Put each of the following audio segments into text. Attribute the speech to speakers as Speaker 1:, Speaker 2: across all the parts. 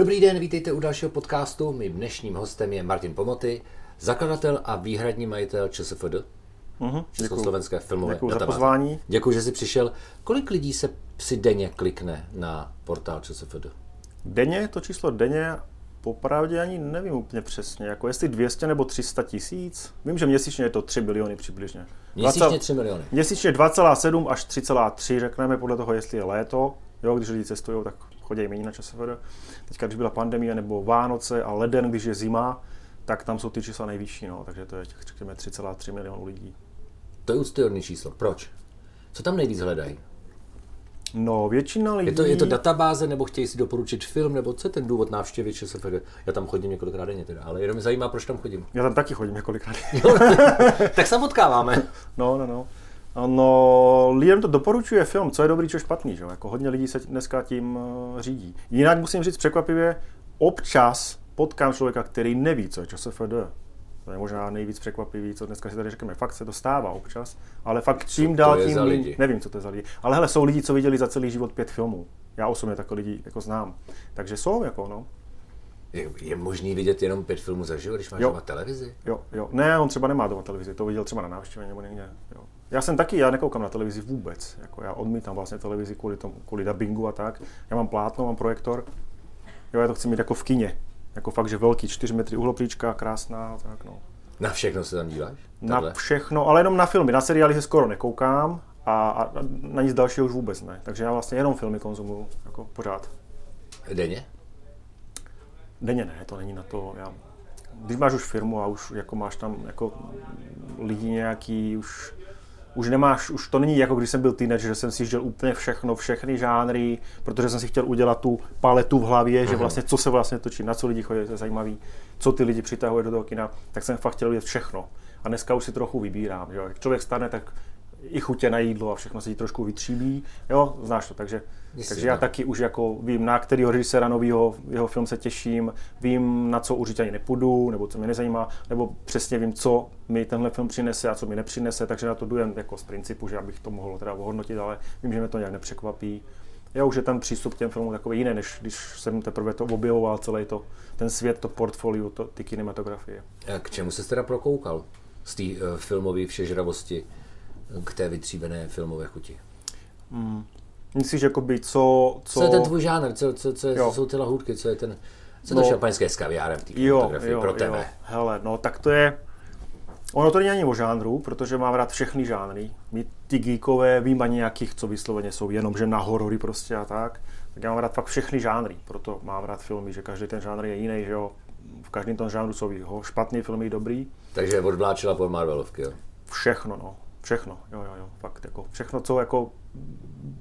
Speaker 1: Dobrý den, vítejte u dalšího podcastu. Mým dnešním hostem je Martin Pomoty, zakladatel a výhradní majitel ČSFD,
Speaker 2: Mhm,
Speaker 1: Československé filmové
Speaker 2: Děkuji za
Speaker 1: databáze.
Speaker 2: pozvání.
Speaker 1: Děkuji, že jsi přišel. Kolik lidí se si denně klikne na portál ČSFD?
Speaker 2: Denně, to číslo denně, popravdě ani nevím úplně přesně, jako jestli 200 nebo 300 tisíc. Vím, že měsíčně je to 3 biliony přibližně.
Speaker 1: Měsíčně
Speaker 2: 20
Speaker 1: 3 miliony.
Speaker 2: Měsíčně 2,7 až 3,3, řekneme podle toho, jestli je léto. Jo, když lidi cestují, tak chodí méně na ČSFD. Teďka, když byla pandemie nebo Vánoce a leden, když je zima, tak tam jsou ty čísla nejvyšší, no, takže to je těch, řekněme, 3,3 milionů lidí.
Speaker 1: To je úctyhodný číslo. Proč? Co tam nejvíc hledají?
Speaker 2: No, většina lidí...
Speaker 1: Je to, je to databáze, nebo chtějí si doporučit film, nebo co je ten důvod návštěvy ČSFD? Já tam chodím několikrát denně teda, ale jenom mě zajímá, proč tam chodím.
Speaker 2: Já tam taky chodím několikrát.
Speaker 1: tak se potkáváme.
Speaker 2: No, no, no. No, lidem to doporučuje film, co je dobrý, co je špatný, že? Jako hodně lidí se dneska tím uh, řídí. Jinak musím říct překvapivě, občas potkám člověka, který neví, co je ČSFD. To je možná nejvíc překvapivý, co dneska si tady řekneme. Fakt se to stává občas, ale fakt čím dál tím
Speaker 1: lidi?
Speaker 2: nevím, co to je za lidi. Ale hele, jsou lidi, co viděli za celý život pět filmů. Já osobně takové lidi jako znám. Takže jsou, jako no.
Speaker 1: Je, je možný vidět jenom pět filmů za život, když máš
Speaker 2: Jo.
Speaker 1: doma televizi?
Speaker 2: Jo, jo. Ne, on třeba nemá doma televizi, to viděl třeba na návštěvě nebo někde. Jo. Já jsem taky, já nekoukám na televizi vůbec. Jako já odmítám vlastně televizi kvůli, tomu, kvůli dubbingu a tak. Já mám plátno, mám projektor. Jo, já to chci mít jako v kině. Jako fakt, že velký, 4 metry uhlopříčka, krásná, tak no.
Speaker 1: Na všechno se tam díváš?
Speaker 2: Na všechno, ale jenom na filmy. Na seriály se skoro nekoukám a, a na nic dalšího už vůbec ne. Takže já vlastně jenom filmy konzumuju, jako pořád.
Speaker 1: Denně?
Speaker 2: Denně ne, to není na to. Já, když máš už firmu a už jako máš tam jako lidi nějaký, už, už nemáš, už to není jako když jsem byl teenager, že jsem si žil úplně všechno, všechny žánry, protože jsem si chtěl udělat tu paletu v hlavě, že vlastně co se vlastně točí, na co lidi chodí, to je zajímavý, co ty lidi přitahuje do toho kina, tak jsem fakt chtěl vidět všechno. A dneska už si trochu vybírám, že jo. Jak člověk stane, tak i chutě na jídlo a všechno se jí trošku vytříbí, jo, znáš to, takže,
Speaker 1: Jistě,
Speaker 2: takže já
Speaker 1: no.
Speaker 2: taky už jako vím, na kterého režiséra nového jeho film se těším, vím, na co určitě ani nepůjdu, nebo co mě nezajímá, nebo přesně vím, co mi tenhle film přinese a co mi nepřinese, takže na to jdu jen jako z principu, že abych to mohl teda ohodnotit, ale vím, že mě to nějak nepřekvapí. Já už je ten přístup k těm filmům takový jiný, než když jsem teprve to objevoval, celý to, ten svět, to portfolio, to, ty kinematografie.
Speaker 1: A k čemu se teda prokoukal z té uh, filmové všežravosti k té vytříbené filmové chuti?
Speaker 2: Myslíš, jakoby, co, co...
Speaker 1: Co je ten tvůj žánr? Co, co, co, je,
Speaker 2: Jo.
Speaker 1: co jsou ty lahůdky? Co je ten... Co je
Speaker 2: No.
Speaker 1: to šampaňské s kaviárem v té
Speaker 2: Jo, jo,
Speaker 1: pro
Speaker 2: jo.
Speaker 1: tebe?
Speaker 2: Hele, no tak to je... Ono to není ani o žánru, protože mám rád všechny žánry. My ty geekové vím ani nějakých, co vysloveně jsou jenom, že na horory prostě a tak. Tak já mám rád fakt všechny žánry, proto mám rád filmy, že každý ten žánr je jiný, že jo. V každém tom žánru jsou špatný filmy, i dobrý.
Speaker 1: Takže odvláčela pod Marvelovky, jo?
Speaker 2: Všechno, no. Všechno, jo, jo, jo, fakt, jako všechno, co jako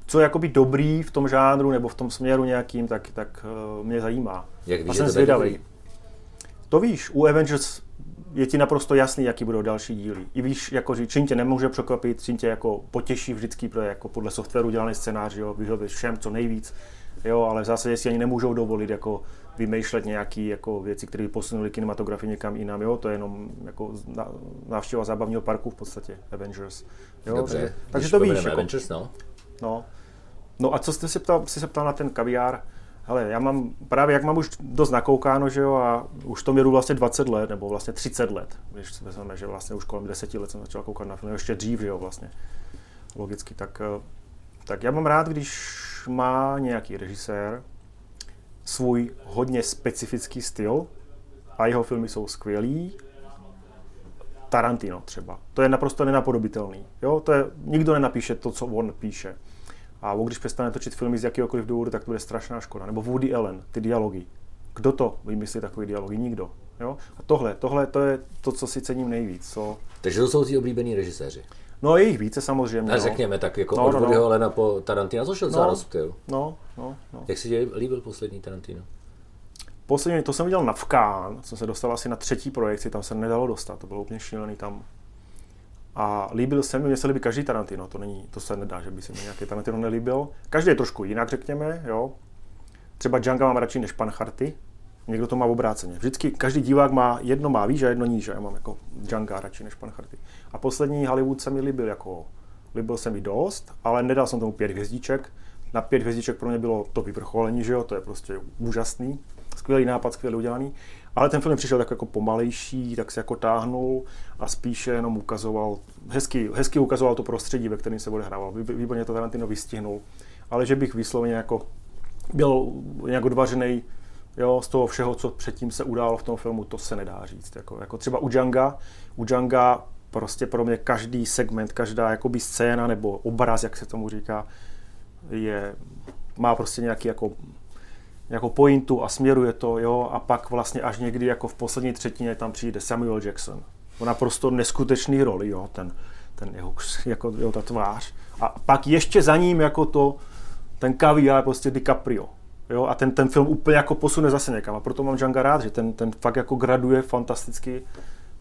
Speaker 2: co je jakoby dobrý v tom žánru nebo v tom směru nějakým, tak, tak uh, mě zajímá.
Speaker 1: Jak víš,
Speaker 2: a jsem zvědavý.
Speaker 1: dobrý?
Speaker 2: To víš, u Avengers je ti naprosto jasný, jaký budou další díly. I víš, jako, že čím tě nemůže překvapit, čím tě jako potěší vždycky, protože jako podle softwaru dělaný scénář, jo, vyhovuješ všem co nejvíc, jo, ale v zásadě si ani nemůžou dovolit jako vymýšlet nějaké jako věci, které by posunuli kinematografii někam jinam, jo, to je jenom jako návštěva zábavního parku v podstatě, Avengers. Jo,
Speaker 1: Dobře,
Speaker 2: takže,
Speaker 1: když
Speaker 2: takže to víš, jako,
Speaker 1: Avengers, no.
Speaker 2: No. no a co jste se ptal, jsi se ptal na ten kaviár? Hele, já mám právě, jak mám už dost nakoukáno, že jo, a už to měru vlastně 20 let, nebo vlastně 30 let, když si vezmeme, že vlastně už kolem 10 let jsem začal koukat na film, ještě dřív, že jo, vlastně, logicky, tak, eh, tak já mám rád, když má nějaký režisér svůj hodně specifický styl a jeho filmy jsou skvělý, Tarantino třeba. To je naprosto nenapodobitelný. Jo? To je, nikdo nenapíše to, co on píše. A on, když přestane točit filmy z jakéhokoliv důvodu, tak to bude strašná škoda. Nebo Woody Allen, ty dialogy. Kdo to vymyslí takový dialogy? Nikdo. Jo? A tohle, tohle to je to, co si cením nejvíc. Co...
Speaker 1: Takže to jsou ti oblíbení režiséři.
Speaker 2: No je jich více samozřejmě.
Speaker 1: A
Speaker 2: no.
Speaker 1: řekněme tak jako
Speaker 2: No,
Speaker 1: od
Speaker 2: no, no.
Speaker 1: Allena po Tarantina, což je
Speaker 2: No. No, no, no.
Speaker 1: Jak si tě líbil poslední Tarantino?
Speaker 2: Poslední, to jsem viděl na Vkán, jsem se dostal asi na třetí projekci, tam se nedalo dostat, to bylo úplně šílený tam. A líbil se mi, mně se líbí každý Tarantino, to, není, to se nedá, že by se mi nějaký Tarantino nelíbil. Každý je trošku jinak, řekněme, jo. Třeba Django mám radši než Pan Charty, někdo to má obráceně. Vždycky každý divák má, jedno má výš a jedno níž, já mám jako Django radši než Pan Charty. A poslední Hollywood se mi líbil jako, líbil se mi dost, ale nedal jsem tomu pět hvězdiček. Na pět hvězdiček pro mě bylo to vyvrcholení, že jo, to je prostě úžasný. skvělý nápad, skvěle udělaný, ale ten film přišel tak jako pomalejší, tak se jako táhnul a spíše jenom ukazoval, hezky, hezky ukazoval to prostředí, ve kterém se odehrával. Výborně to Tarantino vystihnul. Ale že bych vysloveně jako byl nějak odvařený jo, z toho všeho, co předtím se událo v tom filmu, to se nedá říct. Jako, jako třeba u Djanga, u Djanga prostě pro mě každý segment, každá jakoby scéna nebo obraz, jak se tomu říká, je, má prostě nějaký jako jako pointu a směruje to, jo, a pak vlastně až někdy jako v poslední třetině tam přijde Samuel Jackson. On naprosto neskutečný roli, jo, ten, ten jeho, jako, jo, ta tvář. A pak ještě za ním jako to, ten kaviár prostě DiCaprio. Jo, a ten, ten film úplně jako posune zase někam. A proto mám Django rád, že ten, ten fakt jako graduje fantasticky.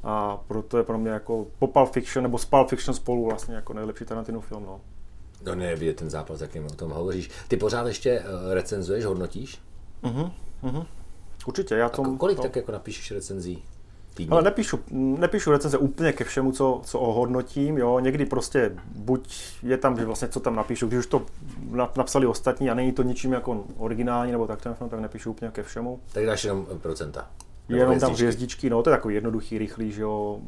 Speaker 2: A proto je pro mě jako po Pulp Fiction, nebo s Pulp Fiction spolu vlastně jako nejlepší Tarantino film. No.
Speaker 1: No ne, je ten zápas, jakým o tom hovoříš. Ty pořád ještě uh, recenzuješ, hodnotíš?
Speaker 2: Uh-huh, uh-huh. Určitě, já tom...
Speaker 1: A kolik to... tak jako napíšeš recenzí?
Speaker 2: Týdně? Ale nepíšu, nepíšu recenze úplně ke všemu, co, co ohodnotím, jo, někdy prostě buď je tam, že vlastně co tam napíšu, když už to napsali ostatní a není to ničím jako originální nebo tak ten film, tak nepíšu úplně ke všemu.
Speaker 1: Tak dáš jenom procenta.
Speaker 2: Jenom tam hvězdičky, no to je takový jednoduchý, rychlý, že jo.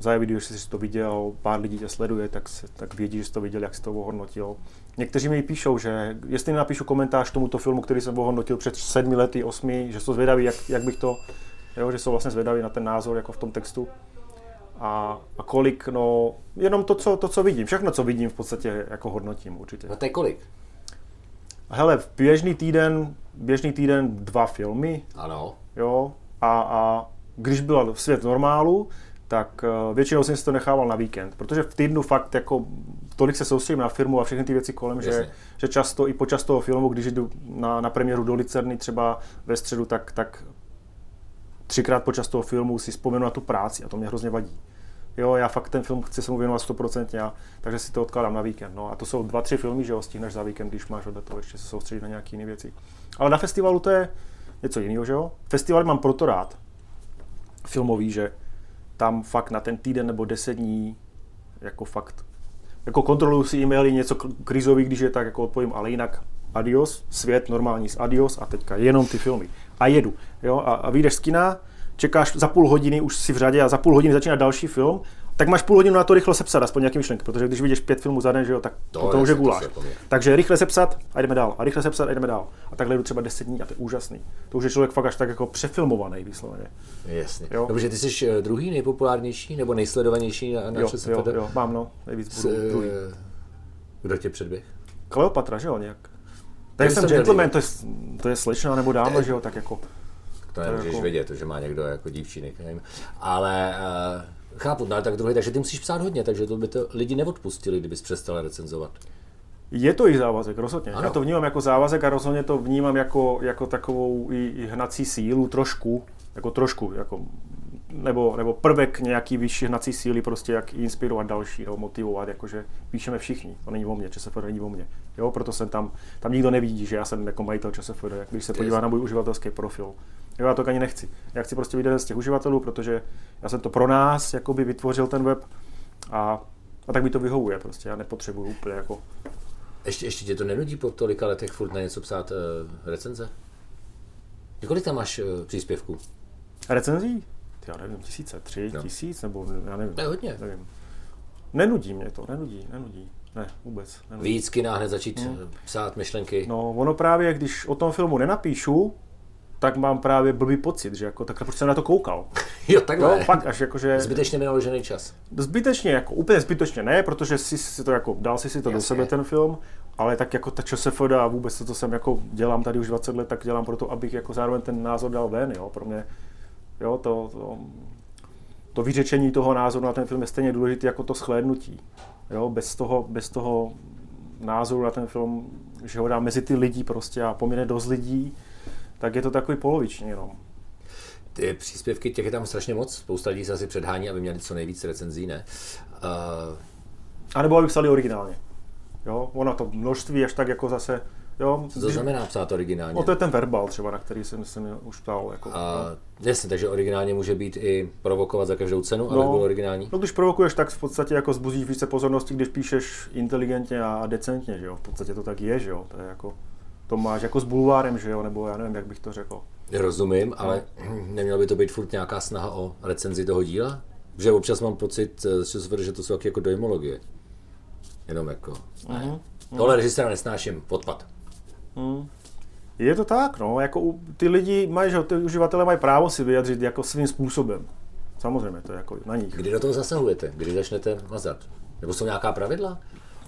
Speaker 2: Za video, že jsi to viděl, pár lidí tě sleduje, tak, se, tak vědí, že jsi to viděl, jak jsi to ohodnotil. Někteří mi píšou, že jestli napíšu komentář tomuto filmu, který jsem ohodnotil před sedmi lety, osmi, že jsou zvědaví, jak, jak bych to, jo, že jsou vlastně zvědaví na ten názor jako v tom textu. A, a kolik, no, jenom to co, to, co vidím, všechno, co vidím, v podstatě jako hodnotím určitě.
Speaker 1: A to je kolik?
Speaker 2: Hele, v běžný týden, běžný týden dva filmy.
Speaker 1: Ano.
Speaker 2: Jo, a, a když byl svět normálu, tak uh, většinou jsem si to nechával na víkend, protože v týdnu fakt jako tolik se soustředím na firmu a všechny ty věci kolem, že, že často i počas toho filmu, když jdu na, na premiéru do Licerny třeba ve středu, tak, tak třikrát počas toho filmu si vzpomenu na tu práci a to mě hrozně vadí. Jo, já fakt ten film chci se mu věnovat 100%, a, takže si to odkládám na víkend. No a to jsou dva, tři filmy, že ho stihneš za víkend, když máš toho ještě se soustředit na nějaké jiné věci. Ale na festivalu to je něco jiného, že jo? Festival mám proto rád, filmový, že tam fakt na ten týden nebo deset dní jako fakt jako kontroluju si e-maily, něco krizový, když je tak jako odpovím, ale jinak adios, svět normální z adios a teďka jenom ty filmy. A jedu. Jo? A, a vyjdeš z kina, čekáš za půl hodiny, už si v řadě a za půl hodiny začíná další film tak máš půl hodinu na to rychle sepsat, aspoň nějaký myšlenky, protože když vidíš pět filmů za den, že jo, tak to, to už je guláš. Takže rychle sepsat a jdeme dál. A rychle sepsat a jdeme dál. A takhle jdu třeba 10 dní a to je úžasný. To už je člověk fakt až tak jako přefilmovaný výslovně.
Speaker 1: Jasně. Jo? Dobře, ty jsi eh, druhý nejpopulárnější nebo nejsledovanější na, na
Speaker 2: jo, jo, jo, mám no, nejvíc budu, druhý.
Speaker 1: Kdo tě předběh?
Speaker 2: Kleopatra, že jo, nějak. Tak jsem gentleman, to je, to je slečna nebo dáma, že jo, tak jako...
Speaker 1: To nemůžeš jako... vědět, že má někdo jako dívčínek, nevím. Ale uh, Chápu, no, tak druhý, takže ty musíš psát hodně, takže to by to lidi neodpustili, kdybys přestal recenzovat.
Speaker 2: Je to i závazek, rozhodně. Ano. Já to vnímám jako závazek a rozhodně to vnímám jako, jako takovou i, i hnací sílu trošku, jako trošku, jako, nebo, nebo prvek nějaký vyšší hnací síly, prostě jak inspirovat další, nebo motivovat, jakože píšeme všichni, to není o mně, ČSFD není o mně. Jo, proto jsem tam, tam nikdo nevidí, že já jsem jako majitel ČSFD, když se podívá na můj uživatelský profil. Jo, já to ani nechci. Já chci prostě vidět z těch uživatelů, protože já jsem to pro nás jakoby vytvořil ten web a, a tak mi to vyhovuje prostě. Já nepotřebuju úplně jako...
Speaker 1: Ještě, ještě tě to nenudí po tolika letech furt na něco psát uh, recenze? Kolik tam máš uh, příspěvků?
Speaker 2: Recenzí? Já nevím, tisíce, tři, no. tisíc, nebo já nevím.
Speaker 1: To je hodně.
Speaker 2: Nevím. Nenudí mě to, nenudí, nenudí. Ne, vůbec. Nenudí.
Speaker 1: Víc kina hned začít hmm. psát myšlenky.
Speaker 2: No, ono právě, když o tom filmu nenapíšu, tak mám právě blbý pocit, že jako takhle proč jsem na to koukal.
Speaker 1: jo, takhle.
Speaker 2: Jo, fakt až jako, že...
Speaker 1: Zbytečně vynaložený čas.
Speaker 2: Zbytečně, jako úplně zbytečně ne, protože si, si to jako, dal si si to Jasně. do sebe ten film, ale tak jako ta ČSFD a vůbec to, co jsem jako dělám tady už 20 let, tak dělám proto, abych jako zároveň ten názor dal ven, jo, pro mě, jo, to, to, to vyřečení toho názoru na ten film je stejně důležité jako to shlédnutí. Jo, bez toho, bez toho názoru na ten film, že ho dám mezi ty lidi prostě a poměrně dost lidí, tak je to takový poloviční jenom.
Speaker 1: Ty příspěvky, těch je tam strašně moc, spousta lidí se asi předhání, aby měli co nejvíc recenzí, ne? Uh...
Speaker 2: A nebo aby psali originálně. Jo, ono to množství až tak jako zase, jo.
Speaker 1: Co to znamená psát originálně?
Speaker 2: No to je ten verbal třeba, na který jsem, jsem už ptal. Jako,
Speaker 1: a, no. Jasně, takže originálně může být i provokovat za každou cenu, no, ale bylo originální?
Speaker 2: No když provokuješ, tak v podstatě jako zbuzíš více pozornosti, když píšeš inteligentně a decentně, že jo. V podstatě to tak je, že jo. To je jako, To máš jako s bulvárem, že jo, nebo já nevím, jak bych to řekl.
Speaker 1: Rozumím, ale neměla by to být furt nějaká snaha o recenzi toho díla? Že občas mám pocit, eh, že to jsou jako dojmologie. Jenom jako, ne. Mm-hmm. Tohle režiséra nesnáším, odpad. Mm.
Speaker 2: Je to tak, no, jako ty lidi mají, že ty uživatelé mají právo si vyjadřit jako svým způsobem. Samozřejmě, to je jako na nich.
Speaker 1: Kdy do toho zasahujete? Kdy začnete mazat? Nebo jsou nějaká pravidla?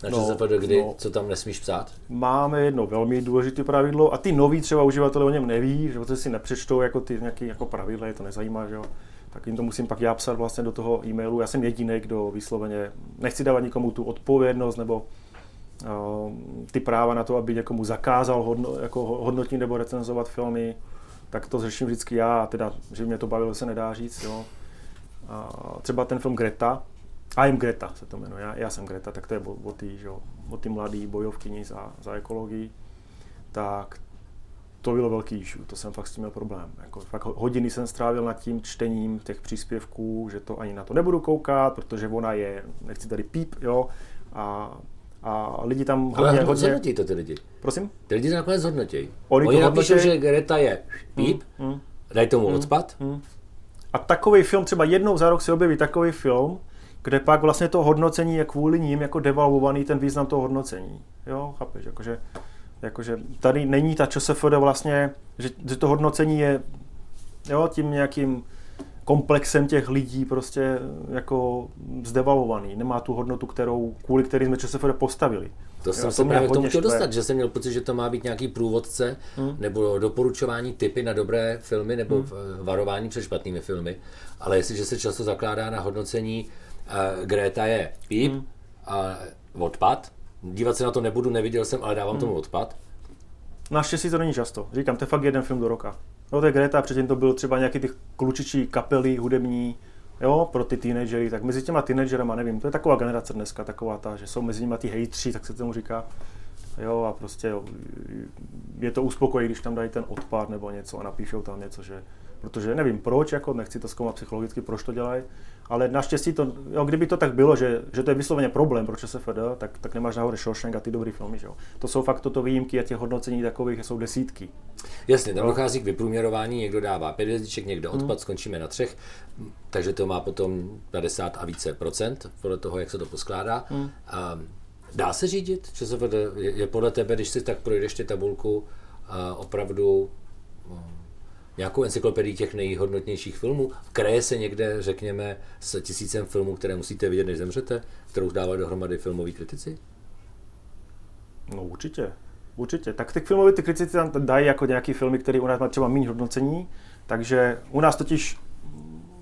Speaker 1: Na no, ČSFD, kdy, no, co tam nesmíš psát?
Speaker 2: Máme jedno velmi důležité pravidlo a ty noví třeba uživatelé o něm neví, že si nepřečtou jako ty nějaké jako pravidla, je to nezajímá, že jo. Tak jim to musím pak já psat vlastně do toho e-mailu. Já jsem jediný, kdo vysloveně, nechci dávat nikomu tu odpovědnost nebo ty práva na to, aby někomu zakázal hodno, jako hodnotit nebo recenzovat filmy, tak to řeším vždycky já, teda, že mě to bavilo, se nedá říct, jo. A třeba ten film Greta, i am Greta se to jmenuje, já, já jsem Greta, tak to je o, o ty, mladý bojovkyni za, za ekologii, tak to bylo velký issue, to jsem fakt s tím měl problém. Jako, fakt hodiny jsem strávil nad tím čtením těch příspěvků, že to ani na to nebudu koukat, protože ona je, nechci tady píp, jo, a, a lidi tam
Speaker 1: hodně... Ale hodně... hodnotí to ty lidi.
Speaker 2: Prosím?
Speaker 1: Ty lidi to nakonec hodnotí. Oni, Oni napíšou, že Greta je píp, mm, mm, daj tomu mm, odpad. Mm.
Speaker 2: A takový film, třeba jednou za rok se objeví takový film, kde pak vlastně to hodnocení je kvůli ním jako devalvovaný ten význam toho hodnocení. Jo, chápeš, jakože, jakože tady není ta ČSFD vlastně, že, že to hodnocení je jo, tím nějakým komplexem těch lidí prostě jako zdevalvovaný. Nemá tu hodnotu, kterou, kvůli který jsme ČSFD postavili.
Speaker 1: To jsem se právě k tomu chtěl dostat, že jsem měl pocit, že to má být nějaký průvodce hmm. nebo doporučování typy na dobré filmy nebo hmm. varování před špatnými filmy. Ale jestliže se často zakládá na hodnocení uh, Greta je píp hmm. a odpad. Dívat se na to nebudu, neviděl jsem, ale dávám hmm. tomu odpad.
Speaker 2: Naštěstí to není často. Říkám, to je fakt jeden film do roka. No to je Greta, předtím to byl třeba nějaký ty klučičí kapely hudební, jo, pro ty teenagery, tak mezi těma teenagerama, nevím, to je taková generace dneska, taková ta, že jsou mezi nimi ty hejtři, tak se tomu říká, jo, a prostě jo, je to uspokojí, když tam dají ten odpad nebo něco a napíšou tam něco, že protože nevím proč, jako nechci to zkoumat psychologicky, proč to dělají, ale naštěstí to, jo, kdyby to tak bylo, že, že to je vysloveně problém pro ČSFD, tak, tak nemáš nahoře Shawshank a ty dobrý filmy, že jo. To jsou fakt toto výjimky a těch hodnocení takových jsou desítky.
Speaker 1: Jasně, tam dochází k vyprůměrování, někdo dává pět hvězdiček, někdo odpad, hmm. skončíme na třech, takže to má potom 50 a více procent, podle toho, jak se to poskládá. Hmm. A dá se řídit ČSFD? Je, je podle tebe, když si tak projdeš ty tabulku, opravdu nějakou encyklopedii těch nejhodnotnějších filmů. Kraje se někde, řekněme, s tisícem filmů, které musíte vidět, než zemřete, kterou dávají dohromady filmoví kritici?
Speaker 2: No určitě. Určitě. Tak ty filmové ty kritici tam dají jako nějaký filmy, které u nás má třeba méně hodnocení, takže u nás totiž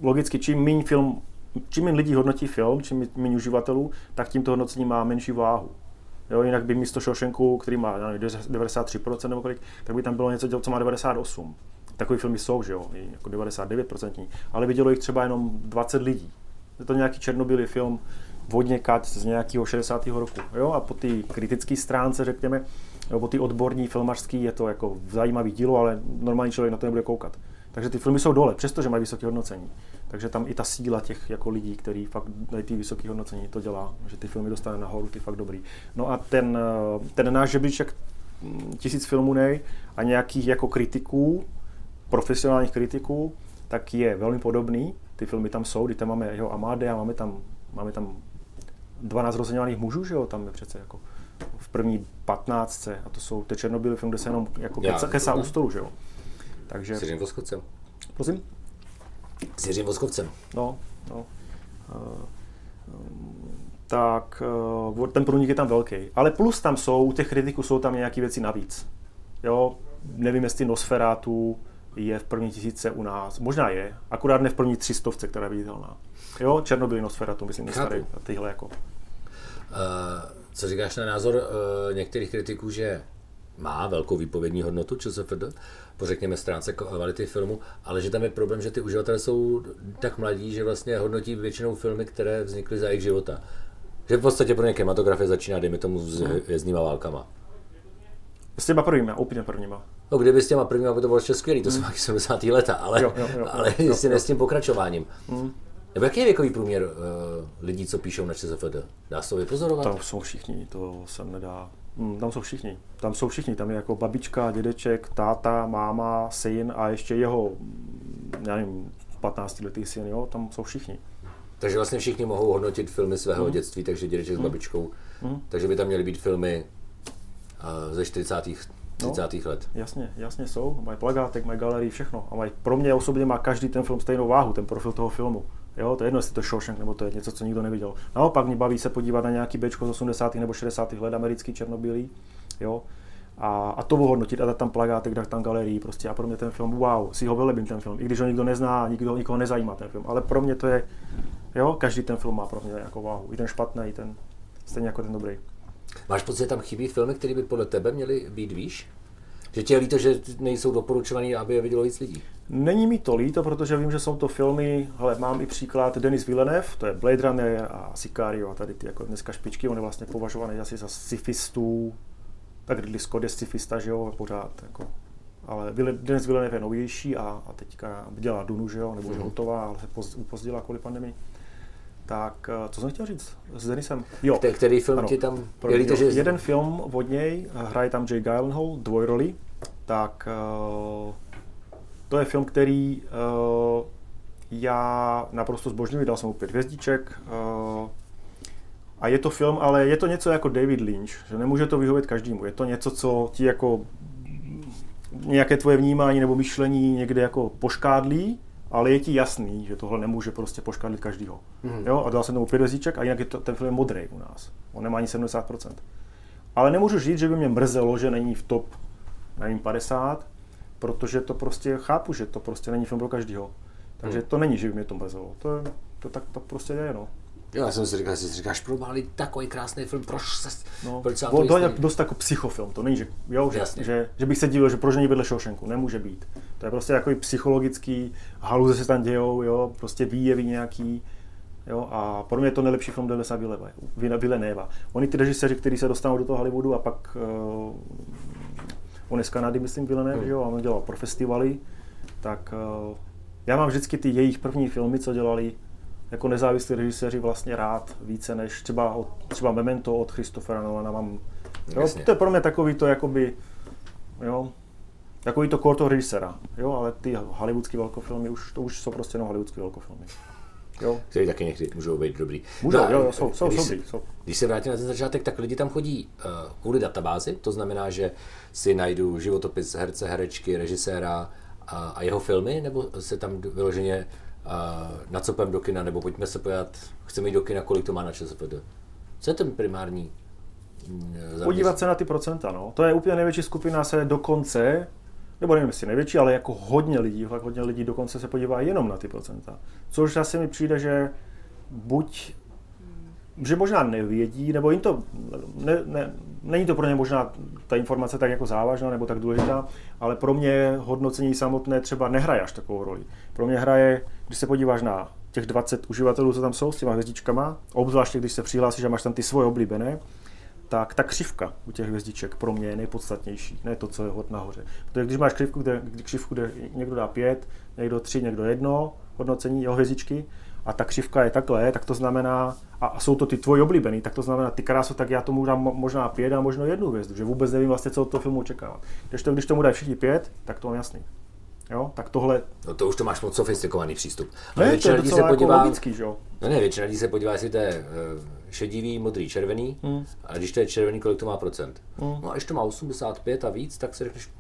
Speaker 2: logicky čím méně film, čím méně lidí hodnotí film, čím méně uživatelů, tak tím to hodnocení má menší váhu. Jo, jinak by místo Shawshanku, který má nevím, 93% nebo kolik, tak by tam bylo něco, co má 98 takový filmy jsou, že jo, jako 99%, ale vidělo jich třeba jenom 20 lidí. Je to nějaký černobylý film, vodně kat z nějakého 60. roku. Jo? A po té kritické stránce, řekněme, jo, po té odborní filmařský je to jako zajímavý dílo, ale normální člověk na to nebude koukat. Takže ty filmy jsou dole, přestože mají vysoké hodnocení. Takže tam i ta síla těch jako lidí, kteří fakt dají ty vysoké hodnocení, to dělá, že ty filmy dostane nahoru, ty fakt dobrý. No a ten, ten náš žebříček hm, tisíc filmů nej a nějakých jako kritiků, profesionálních kritiků, tak je velmi podobný. Ty filmy tam jsou, kdy tam máme jeho Amadea, máme tam, máme tam 12 rozeňovaných mužů, že jo, tam je přece jako v první 15. a to jsou ty černobylé film, kde se jenom jako Já, kesá u stolu, že jo.
Speaker 1: Takže... S Jiřím Voskovcem.
Speaker 2: Prosím?
Speaker 1: S Jiřím Voskovcem.
Speaker 2: No, no. Uh, tak uh, ten průnik je tam velký. Ale plus tam jsou, u těch kritiků jsou tam nějaké věci navíc. Jo, nevím, jestli Nosferatu, je v první tisíce u nás. Možná je, akurát ne v první třistovce, která je viditelná. Jo, Černobyl, Nosfera, to myslím, nestarý, tyhle jako. Uh,
Speaker 1: co říkáš na názor uh, některých kritiků, že má velkou výpovědní hodnotu ČSFD, po řekněme stránce kvality filmu, ale že tam je problém, že ty uživatelé jsou tak mladí, že vlastně hodnotí většinou filmy, které vznikly za jejich života. Že v podstatě pro ně kinematografie začíná, dejme tomu, s hvězdnýma válkama.
Speaker 2: S těma prvníma, úplně prvníma.
Speaker 1: No kdyby s těma prvníma by to bylo ještě skvělý, to jsou mm. 70. leta, ale, jo, jo, jo, ale jo, jestli jo, ne s tím pokračováním. Mm. Nebo jaký je věkový průměr uh, lidí, co píšou na ČSFD? Dá se to vypozorovat?
Speaker 2: Tam jsou všichni, to se nedá. Hmm, tam jsou všichni. Tam jsou všichni. Tam je jako babička, dědeček, táta, máma, syn a ještě jeho, já nevím, 15 letý syn, jo, tam jsou všichni.
Speaker 1: Takže vlastně všichni mohou hodnotit filmy svého mm. dětství, takže dědeček mm. s hmm. babičkou. Mm. Takže by tam měly být filmy ze 40. 30. No, let.
Speaker 2: Jasně, jasně jsou. Mají plagátek, mají galerii, všechno. A mají, pro mě osobně má každý ten film stejnou váhu, ten profil toho filmu. Jo, to je jedno, jestli to Shawshank nebo to je něco, co nikdo neviděl. Naopak mě baví se podívat na nějaký bečko z 80. nebo 60. let, americký černobílý. Jo, a, a to ohodnotit a dát tam plagátek, dát tam galerii prostě a pro mě ten film, wow, si ho vylebím ten film, i když ho nikdo nezná, nikdo, nikoho nezajímá ten film, ale pro mě to je, jo, každý ten film má pro mě jako váhu, i ten špatný, i ten, stejně jako ten dobrý.
Speaker 1: Máš pocit, že tam chybí filmy, které by podle tebe měly být výš? Že tě je líto, že nejsou doporučovaný, aby je vidělo víc lidí?
Speaker 2: Není mi to líto, protože vím, že jsou to filmy, ale mám i příklad Denis Villeneuve, to je Blade Runner a Sicario a tady ty jako dneska špičky, on je vlastně považovaný asi za sci-fistů, tak Ridley Scott je sci-fista, že jo, pořád jako ale Denis Villeneuve je novější a, a teďka dělá Dunu, že jo, nebo mm. je hotová, ale se upozdila kvůli pandemii. Tak, eh, co jsem chtěl říct s Denisem?
Speaker 1: Jo. Který film ano, ti tam...
Speaker 2: Pro, jo, že... Jeden film od něj, hraje tam Jay Gyllenhaal, dvojroli, tak uh, to je film, který já naprosto zbožňuji, dal jsem mu pět hvězdiček. A je to film, ale je to něco jako David Lynch, že nemůže to vyhovět každému. Je to něco, co ti jako nějaké tvoje vnímání nebo myšlení někde jako poškádlí, ale je ti jasný, že tohle nemůže prostě poškádlit každýho. Mm. Jo, a dal jsem tomu pět hvězdiček a jinak je to, ten film je modrý u nás. On nemá ani 70%. Ale nemůžu říct, že by mě mrzelo, že není v top, nevím, 50, protože to prostě chápu, že to prostě není film pro každého. Takže hmm. to není, že by mě to mrzelo. To, je, to tak to prostě je, no.
Speaker 1: Jo, já jsem si říkal, že si říkáš, pro malý takový krásný film, proč se,
Speaker 2: no, proč se to, je dost jako psychofilm, to není, že, jo, že, že, že, bych se divil, že proč není vedle Shawshanku, nemůže být. To je prostě jako psychologický, haluze se tam dějou, jo, prostě výjevy nějaký, Jo, a pro mě je to nejlepší film Denisa Villeneuve. Oni ty režiséři, kteří se dostanou do toho Hollywoodu a pak uh, on je z Kanady, myslím, Villeneuve, hmm. že jo, a on dělal pro festivaly, tak uh, já mám vždycky ty jejich první filmy, co dělali jako nezávislí režiséři vlastně rád více než třeba, od, třeba Memento od Christophera Nolana mám. Jo, to je pro mě takový to jakoby, jo, takový to core toho režisera, jo, ale ty hollywoodské velkofilmy už, to už jsou prostě jenom hollywoodské velkofilmy.
Speaker 1: Jo. Který taky někdy můžou být dobrý.
Speaker 2: Můžou, no, jo, jsou, jsou, když, jsou, jsou.
Speaker 1: Když se vrátím na ten začátek, tak lidi tam chodí uh, kvůli databázi, to znamená, že si najdu životopis herce, herečky, režiséra a, a jeho filmy, nebo se tam vyloženě uh, nacopem do kina, nebo pojďme se pojat, chceme jít do kina, kolik to má na ČSFD. Co je ten primární
Speaker 2: mm, Podívat se na ty procenta, no. To je úplně největší skupina se dokonce nebo nevím, jestli největší, ale jako hodně lidí, fakt hodně lidí dokonce se podívá jenom na ty procenta. Což asi mi přijde, že buď že možná nevědí, nebo jim to, ne, ne, není to pro ně možná ta informace tak jako závažná nebo tak důležitá, ale pro mě hodnocení samotné třeba nehraje až takovou roli. Pro mě hraje, když se podíváš na těch 20 uživatelů, co tam jsou s těma hvězdičkama, obzvláště když se přihlásíš a máš tam ty svoje oblíbené, tak ta křivka u těch hvězdiček pro mě je nejpodstatnější, ne to, co je hod nahoře. Protože když máš křivku, kde, křivku, kde někdo dá pět, někdo tři, někdo jedno hodnocení jeho hvězdičky, a ta křivka je takhle, tak to znamená, a jsou to ty tvoji oblíbený, tak to znamená, ty krásu, tak já tomu dám možná pět a možná jednu hvězdu, že vůbec nevím vlastně, co od toho filmu očekávat. Když, to, když tomu dají všichni pět, tak to mám jasný. Jo, tak tohle...
Speaker 1: No to už to máš moc sofistikovaný přístup.
Speaker 2: Ale ne, to je docela se podívá... jako logický, že jo?
Speaker 1: No ne, většina lidí se podívá, jestli to je uh, šedivý, modrý, červený, hmm. a když to je červený, kolik to má procent. Hmm. No a když to má 85 a víc, tak si řekneš,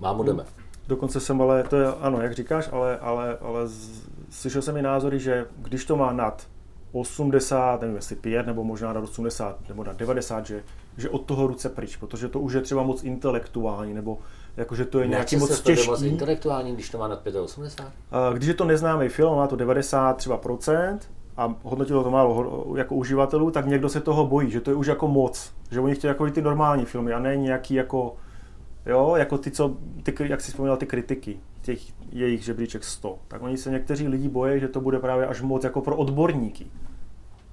Speaker 1: mám, hmm. jdeme.
Speaker 2: Dokonce jsem ale, to je ano, jak říkáš, ale, ale, ale z, slyšel jsem i názory, že když to má nad 80, nevím jestli 5 nebo možná nad 80 nebo nad 90, že, že od toho ruce pryč, protože to už je třeba moc intelektuální nebo jakože to je nějaký moc se těžký.
Speaker 1: Se intelektuální, když to má nad 85?
Speaker 2: Když je to neznámý film, má to 90 třeba procent, a hodnotilo to málo jako uživatelů, tak někdo se toho bojí, že to je už jako moc, že oni chtějí jako ty normální filmy a ne nějaký jako, jo, jako ty, co, ty, jak jsi vzpomněl, ty kritiky, těch jejich žebříček 100, tak oni se někteří lidi bojí, že to bude právě až moc jako pro odborníky,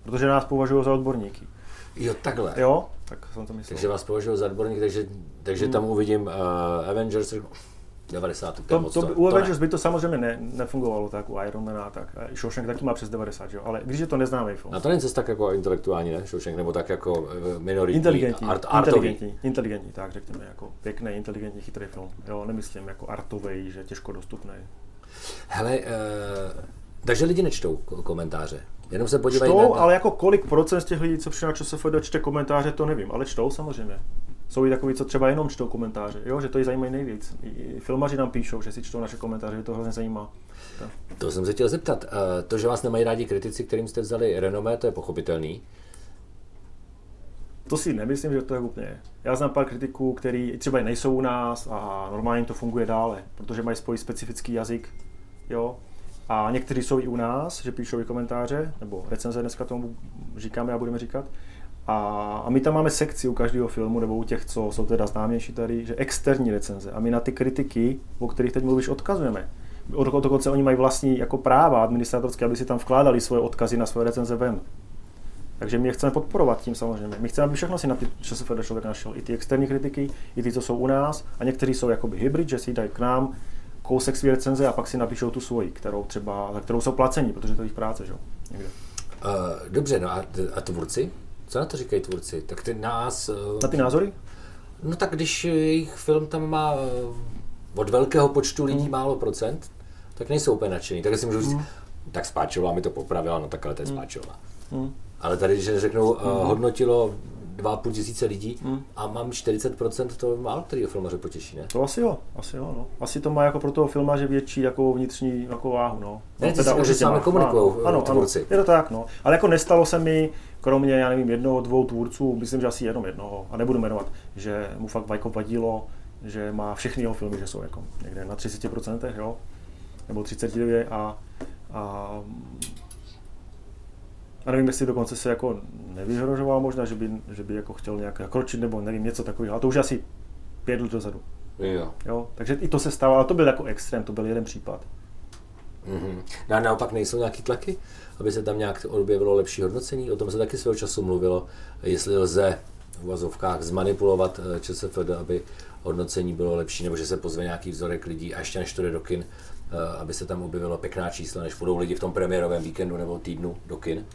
Speaker 2: protože nás považují za odborníky.
Speaker 1: Jo, takhle.
Speaker 2: Jo, tak jsem to myslel.
Speaker 1: Takže vás považuji za odborník, takže, takže hmm. tam uvidím uh, Avengers, 90.
Speaker 2: To, to, to, u Avengers by to samozřejmě ne, nefungovalo tak, u Iron a tak. Shawshank taky má přes 90, jo? ale když je to neznámý film.
Speaker 1: A to není tak jako intelektuální, ne? Shawshank, nebo tak jako eh, minoritní,
Speaker 2: inteligentní, art, artový. Inteligentní, inteligentní, tak řekněme, jako pěkný, inteligentní, chytrý film. Jo, nemyslím jako artový, že těžko dostupný.
Speaker 1: Hele, uh, takže lidi nečtou komentáře. Jenom se podívají
Speaker 2: čtou, na... ale jako kolik procent z těch lidí, co přišlo na ČSFD, čte komentáře, to nevím, ale čtou samozřejmě. Jsou i takový, co třeba jenom čtou komentáře, jo, že to je zajímají nejvíc. I filmaři nám píšou, že si čtou naše komentáře, že to hrozně zajímá.
Speaker 1: Tak. To jsem se chtěl zeptat. Eh, to, že vás nemají rádi kritici, kterým jste vzali renomé, to je pochopitelný.
Speaker 2: To si nemyslím, že to je úplně. Já znám pár kritiků, kteří třeba nejsou u nás a normálně to funguje dále, protože mají svůj specifický jazyk. Jo? A někteří jsou i u nás, že píšou i komentáře, nebo recenze dneska tomu říkáme a budeme říkat. A, a my tam máme sekci u každého filmu, nebo u těch, co jsou teda známější tady, že externí recenze. A my na ty kritiky, o kterých teď mluvíš, odkazujeme. Dokonce oni mají vlastní jako práva administratorské, aby si tam vkládali svoje odkazy na svoje recenze ven. Takže my je chceme podporovat tím samozřejmě. My chceme, aby všechno si na ty ČSFD člověk našel. I ty externí kritiky, i ty, co jsou u nás. A někteří jsou jakoby hybrid, že si dají k nám kousek své recenze a pak si napíšou tu svoji, kterou třeba, za kterou jsou placení, protože to je jejich práce, že? Někde.
Speaker 1: Uh, dobře, no a, a tvůrci? Co na to říkají tvůrci? Tak ty nás... Uh,
Speaker 2: na ty názory?
Speaker 1: No tak když jejich film tam má uh, od velkého počtu lidí mm. málo procent, tak nejsou úplně nadšený. Tak si můžu říct, mm. tak Spáčová mi to popravila, no tak ale to je mm. Spáčová. Mm. Ale tady, když řeknou, uh, hodnotilo 2,5 tisíce lidí hmm. a mám 40%, to málo kterýho filmaře potěší, ne?
Speaker 2: To asi jo, asi jo, no. Asi to má jako pro toho filmaře větší jako vnitřní jako váhu, no.
Speaker 1: Ne, no, teda že sami komunikují ano, ano, tvůrci. Ano,
Speaker 2: je to tak, no. Ale jako nestalo se mi, kromě, já nevím, jednoho, dvou tvůrců, myslím, že asi jenom jednoho, a nebudu jmenovat, že mu fakt jako vadilo, že má všechny jeho filmy, že jsou jako někde na 30%, jo, nebo 39 a, a a nevím, jestli dokonce se jako nevyhrožoval možná, že by, že by jako chtěl nějak kročit nebo nevím, něco takového. Ale to už asi pět let dozadu.
Speaker 1: Jo.
Speaker 2: jo. Takže i to se stalo, ale to byl jako extrém, to byl jeden případ.
Speaker 1: Mm-hmm. No a naopak nejsou nějaký tlaky, aby se tam nějak objevilo lepší hodnocení? O tom se taky svého času mluvilo, jestli lze v uvazovkách zmanipulovat eh, ČSFD, aby hodnocení bylo lepší, nebo že se pozve nějaký vzorek lidí a ještě než to jde do kin, eh, aby se tam objevilo pěkná čísla, než budou lidi v tom premiérovém víkendu nebo týdnu do kin?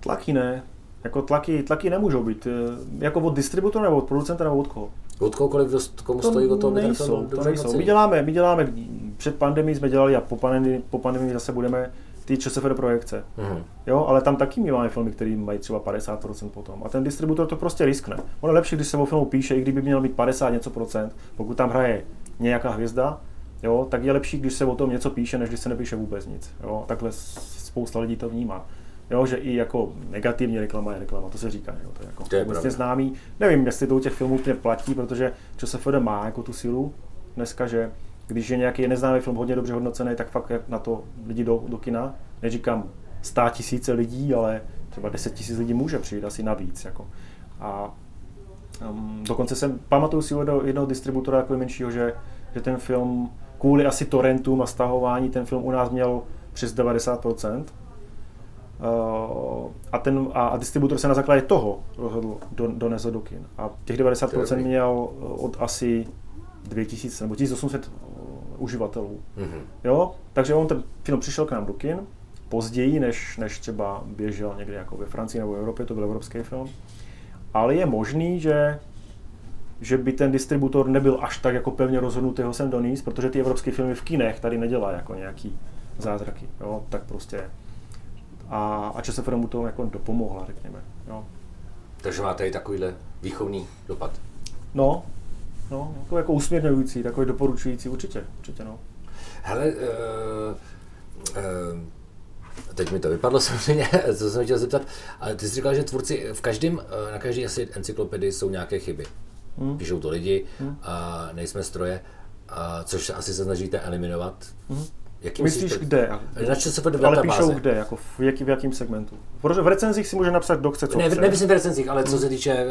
Speaker 2: Tlaky ne. Jako tlaky, tlaky nemůžou být. Eh, jako od distributora nebo od producenta nebo od koho?
Speaker 1: Od kohokoliv, dost, komu to stojí o tom,
Speaker 2: nejsou, to nejsou. My děláme, my děláme, před pandemí jsme dělali a po pandemii, po pandemii zase budeme ty ČSFD projekce. Mm-hmm. Jo, ale tam taky my máme filmy, které mají třeba 50% potom. A ten distributor to prostě riskne. Ono je lepší, když se o filmu píše, i kdyby měl být 50 něco procent, pokud tam hraje nějaká hvězda, jo, tak je lepší, když se o tom něco píše, než když se nepíše vůbec nic. Jo. Takhle spousta lidí to vnímá. Jo, že i jako negativní reklama je reklama, to se říká, jo, to je jako to je vlastně známý. Nevím, jestli to u těch filmů úplně platí, protože ČSFD má jako tu sílu dneska, že když je nějaký neznámý film hodně dobře hodnocený, tak fakt na to lidi do, do kina. Neříkám stá tisíce lidí, ale třeba 10 tisíc lidí může přijít asi navíc. Jako. A um, dokonce jsem pamatuju si od jednoho distributora jako menšího, že, že ten film kvůli asi torrentům a stahování ten film u nás měl přes 90%, Uh, a, ten, a, a distributor se na základě toho rozhodl do, donést do kin. A těch 90% měl eh, od asi 2000 nebo 1800 uh, eh, uživatelů. Mm-hmm. Jo? Takže on ten film přišel k nám do kin, později, než, než třeba běžel někde jako ve Francii nebo v Evropě, to byl evropský film. Ale je možný, že že by ten distributor nebyl až tak jako pevně rozhodnutý ho sem donést, protože ty evropské filmy v kinech tady nedělá jako nějaký zázraky. Jo? Tak prostě a, a ČSFD mu to jako dopomohla, řekněme. Jo.
Speaker 1: Takže máte i takovýhle výchovný dopad.
Speaker 2: No, no, jako, jako usměrňující, takový doporučující, určitě, určitě, no.
Speaker 1: Hele, uh, uh, teď mi to vypadlo samozřejmě, co jsem chtěl zeptat, ale ty jsi říkal, že tvůrci v každém, na každé asi encyklopedii jsou nějaké chyby. Hmm. Píšou to lidi, hmm. a nejsme stroje, a což asi se snažíte eliminovat. Hmm.
Speaker 2: Jaký myslíš, myslíš kde?
Speaker 1: Na se
Speaker 2: ale píšou kde, jako v, jaký, v jakým segmentu? Protože v recenzích si může napsat, kdo chce, co
Speaker 1: ne,
Speaker 2: chce.
Speaker 1: Nemyslím v recenzích, ale co se týče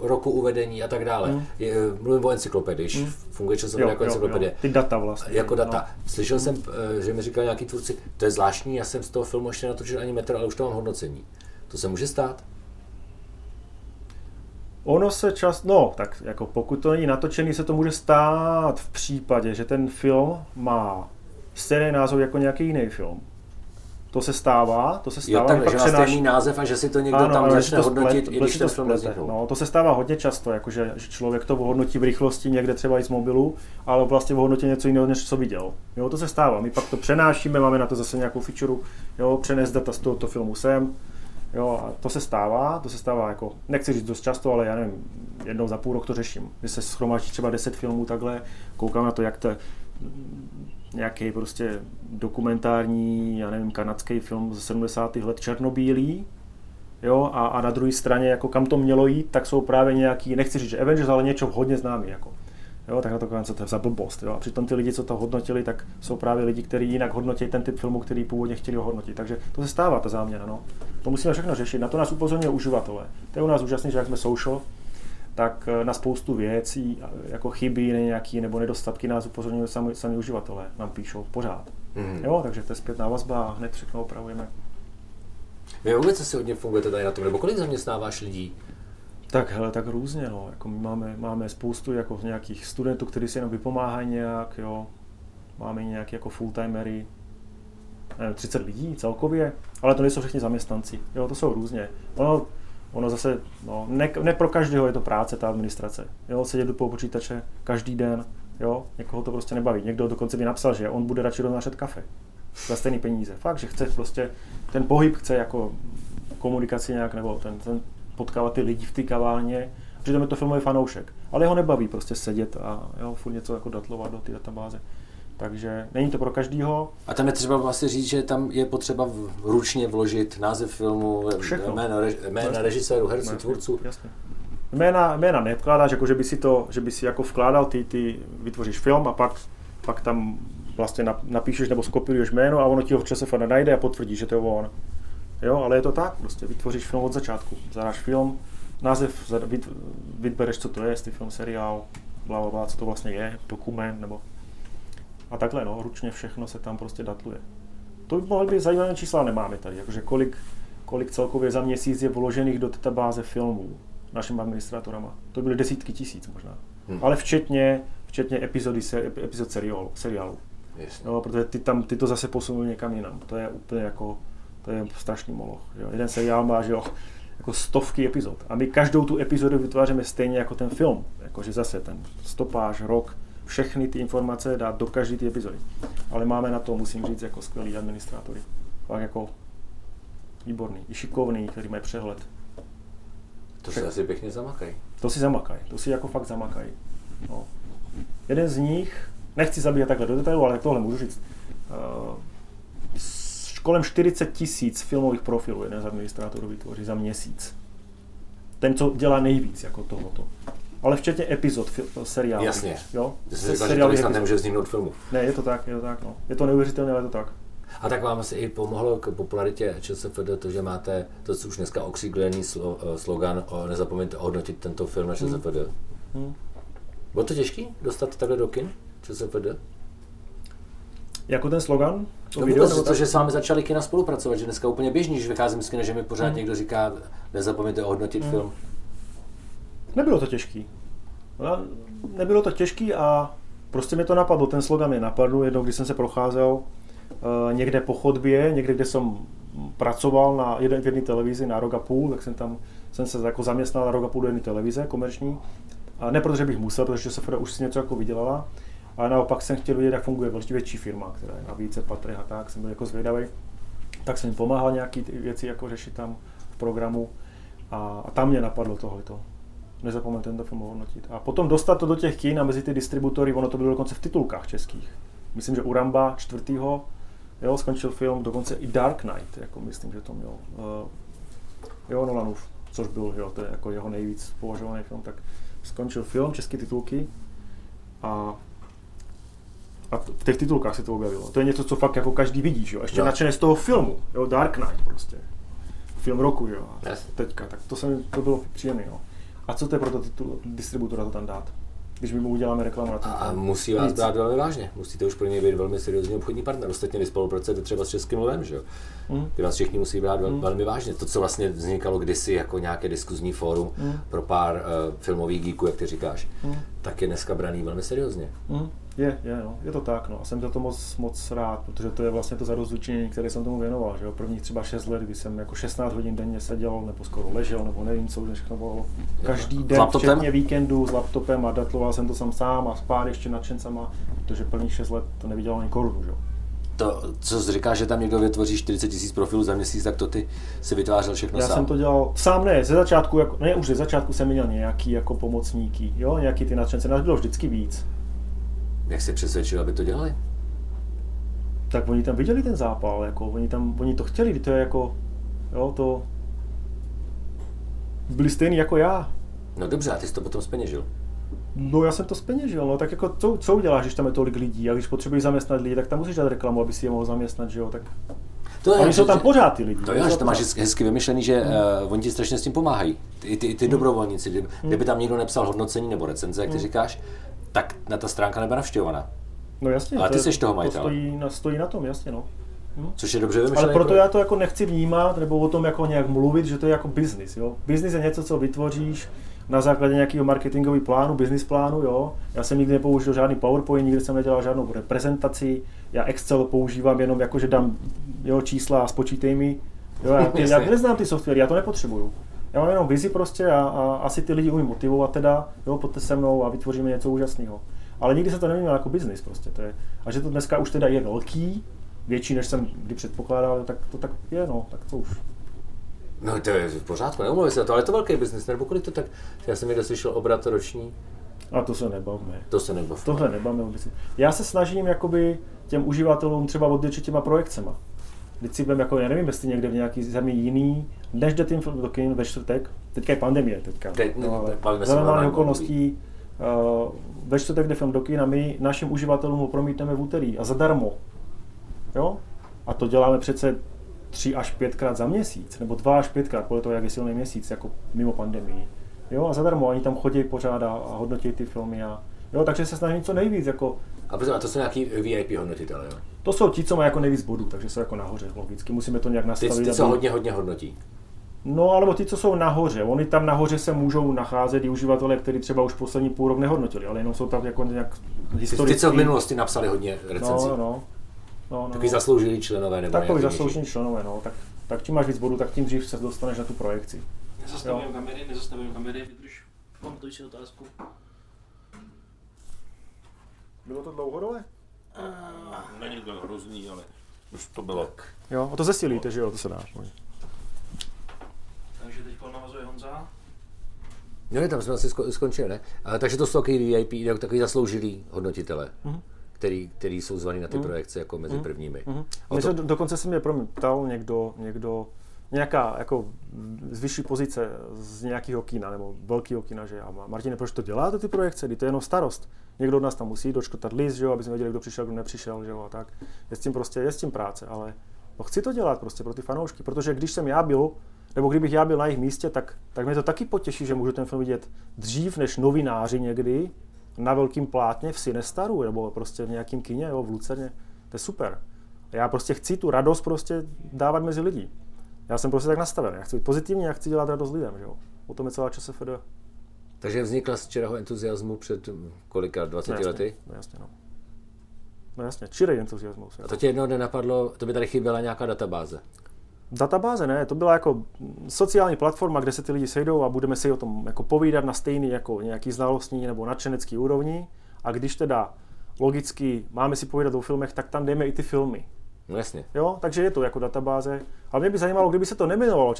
Speaker 1: uh, roku uvedení a tak dále. Mm. Je, eh, mluvím o encyklopedii, když mm. funguje časově jako encyklopedie.
Speaker 2: Ty data vlastně.
Speaker 1: Jako data. No. Slyšel mm. jsem, že mi říkal nějaký tvůrci, to je zvláštní, já jsem z toho filmu ještě natočil ani metr, ale už to mám hodnocení. To se může stát?
Speaker 2: Ono se čas, no, tak jako pokud to není natočený, se to může stát v případě, že ten film má stejný název jako nějaký jiný film. To se stává, to se stává.
Speaker 1: Jo, tak, že má přenáš... stejný název a že si to někdo ano, tam začne to hodnotit, splet, i když to film
Speaker 2: No, to se stává hodně často, jakože, že člověk to hodnotí v rychlosti někde třeba i z mobilu, ale vlastně hodnotí něco jiného, než co viděl. Jo, to se stává. My pak to přenášíme, máme na to zase nějakou feature, jo, přenést data z tohoto filmu sem, Jo, a to se stává, to se stává jako, nechci říct dost často, ale já nevím, jednou za půl rok to řeším. Když se schromáždí třeba 10 filmů takhle, koukám na to, jak to nějaký prostě dokumentární, já nevím, kanadský film ze 70. let černobílý, jo, a, a na druhé straně, jako kam to mělo jít, tak jsou právě nějaký, nechci říct, že Avengers, ale něco hodně známý, jako. Jo, tak na to co to je za blbost. Jo. A přitom ty lidi, co to hodnotili, tak jsou právě lidi, kteří jinak hodnotí ten typ filmu, který původně chtěli hodnotit. Takže to se stává, ta záměna. No. To musíme všechno řešit. Na to nás upozorňuje uživatelé. To je u nás úžasné, že jak jsme social, tak eh, na spoustu věcí, jako chyby nějaký nebo nedostatky nás upozorňují sami, sami uživatelé. Nám píšou pořád. Mm. Jo, takže to je zpětná vazba a hned všechno opravujeme.
Speaker 1: Vy vůbec asi hodně fungujete tady na tom, nebo kolik zaměstnáváš lidí?
Speaker 2: Tak hele, tak různě, no. Jako my máme, máme spoustu jako nějakých studentů, kteří si jenom vypomáhají nějak, jo. Máme nějaké jako fulltimery, nevím, 30 lidí celkově, ale to nejsou všichni zaměstnanci, jo, to jsou různě. Ono, ono zase, no, ne, ne pro každého je to práce, ta administrace, jo, sedět do počítače každý den, jo, někoho to prostě nebaví. Někdo dokonce by napsal, že on bude radši roznášet kafe za stejný peníze. Fakt, že chce prostě, ten pohyb chce jako komunikaci nějak, nebo ten, ten potkávat ty lidi v té kavárně. Přitom je to filmový fanoušek. Ale ho nebaví prostě sedět a jo, furt něco jako datlovat do té databáze. Takže není to pro každýho.
Speaker 1: A tam je třeba vlastně říct, že tam je potřeba ručně vložit název filmu, Všechno. jméno, rež, jména režiséru, herců, tvůrců.
Speaker 2: Jasně. Jména, jména nevkládáš, jako že by si to, že by si jako vkládal, ty, ty vytvoříš film a pak, pak tam vlastně napíšeš nebo skopíruješ jméno a ono ti ho v čase najde a potvrdí, že to je on. Jo, ale je to tak, prostě vytvoříš film od začátku. Zadáš film, název, vybereš, co to je, jestli film, seriál, bla, bla, bla, co to vlastně je, dokument, nebo... A takhle, no, ručně všechno se tam prostě datluje. To by mohly být zajímavé čísla, nemáme tady, jakože kolik, kolik celkově za měsíc je vložených do databáze filmů našimi administratorama. To byly desítky tisíc možná. Hmm. Ale včetně, včetně epizody, epizod seriálu. seriálu. No, protože ty, tam, ty to zase posunuli někam jinam. To je úplně jako to je strašný moloch. Jo. Jeden seriál má že jo, jako stovky epizod. A my každou tu epizodu vytváříme stejně jako ten film. Jakože zase ten stopáž, rok, všechny ty informace dát do každé ty epizody. Ale máme na to, musím říct, jako skvělý administrátory. Pak jako výborný, i šikovný, který mají přehled.
Speaker 1: To si asi pěkně zamakají.
Speaker 2: To si zamakají, to si jako fakt zamakají. No. Jeden z nich, nechci zabíhat takhle do detailu, ale tohle můžu říct. Uh, kolem 40 tisíc filmových profilů jeden z administrátorů vytvoří za měsíc. Ten, co dělá nejvíc jako tohoto. Ale včetně epizod seriálu.
Speaker 1: Jasně.
Speaker 2: Jo?
Speaker 1: Jsi seriály že nemůže vzniknout filmu.
Speaker 2: Ne, je to tak, je to tak. No. Je to neuvěřitelné, ale je to tak.
Speaker 1: A tak vám asi i pomohlo k popularitě ČSFD to, že máte to, co už dneska okříglený slo, eh, slogan o nezapomeňte hodnotit tento film na ČSFD. Hmm. Hmm. Bylo to těžké dostat takhle do kin ČSFD?
Speaker 2: Jako ten slogan?
Speaker 1: To no video, vůbec, to, že s vámi začali kina spolupracovat, že dneska úplně běžný, že vycházím z kina, že mi pořád hmm. někdo říká, nezapomeňte ohodnotit hmm. film.
Speaker 2: Nebylo to těžký. Nebylo to těžký a prostě mi to napadlo, ten slogan mě napadl jednou, když jsem se procházel uh, někde po chodbě, někde, kde jsem pracoval na jeden, v jedné televizi na rok a půl, tak jsem tam jsem se jako zaměstnal na rok a půl do jedné televize komerční. A ne protože bych musel, protože se už si něco jako vydělala, ale naopak jsem chtěl vidět, jak funguje větší firma, která je na více patrech a tak, jsem byl jako zvědavý. Tak jsem jim pomáhal nějaké věci jako řešit tam v programu a, a tam mě napadlo tohleto. Nezapomeňte tento film hodnotit. A potom dostat to do těch kin a mezi ty distributory, ono to bylo dokonce v titulkách českých. Myslím, že u Ramba čtvrtýho jo, skončil film, dokonce i Dark Knight, jako myslím, že to měl. Uh, jo, Nolanův, což byl jo, to je jako jeho nejvíc považovaný film, tak skončil film, české titulky a a v těch titulkách se to objevilo. To je něco, co fakt jako každý vidí, jo? Ještě no. nadšený z toho filmu, jo? Dark Knight prostě. Film roku, jo? A teďka, tak to, jsem, to bylo příjemné, jo? A co to je pro to distributora to tam dát? když my mu uděláme reklamu na tom.
Speaker 1: A musí vás brát velmi vážně. Musíte už pro něj být velmi seriózní obchodní partner. Ostatně vy spolupracujete třeba s Českým lovem, že jo? Mm. Ty vás všichni musí brát vel, mm. velmi vážně. To, co vlastně vznikalo kdysi jako nějaké diskuzní fórum mm. pro pár uh, filmových geeků, jak ty říkáš, mm. Tak je dneska braný velmi seriózně. Mm.
Speaker 2: Je, je, no. je to tak, no. A jsem za to moc, moc rád, protože to je vlastně to zarozlučení, které jsem tomu věnoval, že jo. Prvních třeba 6 let, kdy jsem jako 16 hodin denně seděl, nebo skoro ležel, nebo nevím, co už všechno bylo. Každý den, včetně víkendu s laptopem a datloval jsem to sam sám a spát ještě nadšencama, protože prvních 6 let to neviděl ani korunu, že jo.
Speaker 1: To, co jsi říká, že tam někdo vytvoří 40 tisíc profilů za měsíc, tak to ty si vytvářel všechno
Speaker 2: Já
Speaker 1: sám.
Speaker 2: jsem to dělal sám, ne, ze začátku, jako, ne, už ze začátku jsem měl nějaký jako pomocníky, jo, nějaký ty nadšence, nás bylo vždycky víc.
Speaker 1: Jak jsi přesvědčil, aby to dělali?
Speaker 2: Tak oni tam viděli ten zápal, jako oni tam, oni to chtěli, to je jako, jo, to byli stejný jako já.
Speaker 1: No dobře, a ty jsi to potom speněžil.
Speaker 2: No já jsem to speněžil, no tak jako co, co uděláš, když tam je tolik lidí a když potřebuješ zaměstnat lidi, tak tam musíš dát reklamu, aby si je mohl zaměstnat, že jo, tak to je, oni jsou tam pořád ty lidi.
Speaker 1: To je, že to máš hezky vymyšlený, že hmm. uh, oni ti strašně s tím pomáhají. Ty, ty, ty hmm. dobrovolníci, kdyby, hmm. kdyby tam někdo nepsal hodnocení nebo recenze, jak ty hmm. říkáš, tak na ta stránka nebyla navštěvovaná.
Speaker 2: No jasně.
Speaker 1: Ale ty jsi toho majitel.
Speaker 2: To stojí na, stojí na tom, jasně no.
Speaker 1: Hm? Což je dobře vymyšlené.
Speaker 2: Ale proto já to jako nechci vnímat, nebo o tom jako nějak mluvit, že to je jako jo. Business je něco, co vytvoříš na základě nějakého marketingového plánu, business plánu, jo. Já jsem nikdy nepoužil žádný PowerPoint, nikdy jsem nedělal žádnou prezentaci, já Excel používám jenom jako, že dám jo, čísla a spočítej mi. Jo, já, ty, já neznám ty softwary, já to nepotřebuju. Já mám jenom vizi prostě a, a asi ty lidi umím motivovat teda, jo, pojďte se mnou a vytvoříme něco úžasného. Ale nikdy se to nemělo jako business prostě. To je, a že to dneska už teda je velký, větší, než jsem kdy předpokládal, tak to tak je, no, tak to už.
Speaker 1: No to je v pořádku, neumluvím se na to, ale je to velký biznis, nebo kolik to tak, já jsem někde slyšel obrat roční.
Speaker 2: A to se nebavme.
Speaker 1: To se nebavme.
Speaker 2: Tohle nebavme vůbec. Já se snažím jakoby těm uživatelům třeba odděčit těma projekcema. Když si jako, já nevím, jestli někde v nějaký zemi jiný, než jde tím do kin ve čtvrtek, teďka je pandemie teďka,
Speaker 1: Teď, no, ale
Speaker 2: za normálních okolností, uh, ve čtvrtek jde film do kin a my našim uživatelům ho promítneme v úterý a zadarmo. Jo? A to děláme přece tři až pětkrát za měsíc, nebo dva až pětkrát, podle toho, jak je silný měsíc, jako mimo pandemii. Jo, a zadarmo, oni tam chodí pořád a, hodnotí ty filmy a jo, takže se snažím co nejvíc, jako
Speaker 1: a, a to jsou nějaký VIP hodnotitele, jo?
Speaker 2: To jsou ti, co mají jako nejvíc bodů, takže jsou jako nahoře, logicky. Musíme to nějak nastavit.
Speaker 1: Ty, ty co hodně, hodně hodnotí.
Speaker 2: No, alebo ty, co jsou nahoře. Oni tam nahoře se můžou nacházet i uživatelé, kteří třeba už poslední půl rok nehodnotili, ale jenom jsou tam jako nějak
Speaker 1: historicky. Ty, co v minulosti napsali hodně recenzí.
Speaker 2: No, no. No, no,
Speaker 1: Takový no. zasloužilí členové nebo
Speaker 2: Takový zasloužilí členové, no. Tak, tak čím máš víc bodů, tak tím dřív se dostaneš na tu projekci.
Speaker 3: Nezastavujeme kamery, nezastavujeme kamery, vydrž. Pamatuj si otázku.
Speaker 2: Bylo to dlouhodobé?
Speaker 3: Uh, Není to hrozný, ale už to bylo.
Speaker 2: Jo, a to zesilíte, že jo, to se dá.
Speaker 3: Takže teď navazuje Honza.
Speaker 1: Jo, tam jsme asi skončili, ne? A, takže to jsou takový VIP, takový zasloužilý hodnotitele. Mm-hmm který, který jsou zvaný na ty mm. projekce jako mezi mm. prvními. Mm.
Speaker 2: To... Do, dokonce se mě ptal někdo, někdo, nějaká jako z vyšší pozice z nějakého kina nebo velkého kina, že já Martine, proč to děláte ty projekce, to je jenom starost. Někdo od nás tam musí dočkotat list, že jo, aby jsme věděli, kdo přišel, kdo nepřišel, že jo, a tak. Je s tím prostě, je s tím práce, ale no, chci to dělat prostě pro ty fanoušky, protože když jsem já byl, nebo kdybych já byl na jejich místě, tak, tak mě to taky potěší, že můžu ten film vidět dřív než novináři někdy, na velkým plátně v Sinestaru nebo prostě v nějakém kině, jo, v Lucerně. To je super. Já prostě chci tu radost prostě dávat mezi lidi. Já jsem prostě tak nastaven. Já chci být pozitivní, já chci dělat radost lidem. Jo? O tom je celá ČSFD.
Speaker 1: Takže vznikla z čirého entuziasmu před kolika, 20 no jasně, lety?
Speaker 2: No jasně, no. No jasně, čirý entuziasmus.
Speaker 1: A to tě jednoho dne napadlo, to by tady chyběla nějaká databáze.
Speaker 2: Databáze ne, to byla jako sociální platforma, kde se ty lidi sejdou a budeme si o tom jako povídat na stejný jako nějaký znalostní nebo nadšenecký úrovni. A když teda logicky máme si povídat o filmech, tak tam jdeme i ty filmy.
Speaker 1: No jasně.
Speaker 2: Jo, takže je to jako databáze. A mě by zajímalo, kdyby se to nemenovalo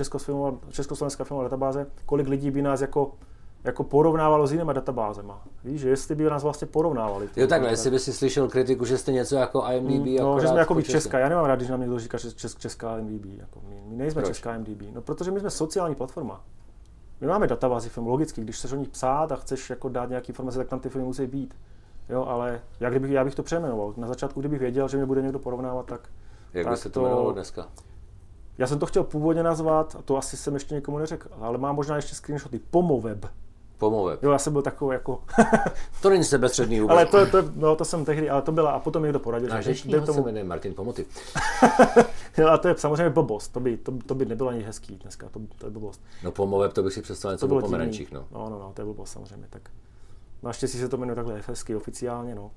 Speaker 2: Československá filmová databáze, kolik lidí by nás jako jako porovnávalo s jinými databázema. Víš, že jestli by nás vlastně porovnávali.
Speaker 1: Jo takhle, jestli by si slyšel kritiku, že jste něco jako IMDb. Mm,
Speaker 2: no, že jsme jako česká. Já nemám rád, když nám někdo říká, že čes, česká IMDb. Jako my, my nejsme Proč? česká IMDb. No, protože my jsme sociální platforma. My máme databázi film, logicky, když chceš o nich psát a chceš jako dát nějaké informace, tak tam ty filmy musí být. Jo, ale já, kdybych, já bych to přejmenoval. Na začátku, kdybych věděl, že mě bude někdo porovnávat, tak.
Speaker 1: Jak tak by se to jmenovalo dneska?
Speaker 2: Já jsem to chtěl původně nazvat, a to asi jsem ještě někomu neřekl, ale mám možná ještě screenshoty. Pomoveb
Speaker 1: Pomoveb.
Speaker 2: Jo, já jsem byl takový jako...
Speaker 1: To není sebestředný vůbec.
Speaker 2: ale to, to, no, to jsem tehdy, ale to byla, a potom někdo poradil,
Speaker 1: Náš dnešní
Speaker 2: jde
Speaker 1: host se
Speaker 2: tomu,
Speaker 1: jmenuje Martin Pomoty.
Speaker 2: jo, a to je samozřejmě blbost, to by, to, to by nebylo ani hezký dneska, to, to je blbost.
Speaker 1: No pomoveb, to bych si představil něco
Speaker 2: To bylo
Speaker 1: o pomerančích, no.
Speaker 2: no. No, no, to je blbost samozřejmě, tak. Naštěstí se to jmenuje takhle hezky oficiálně, no.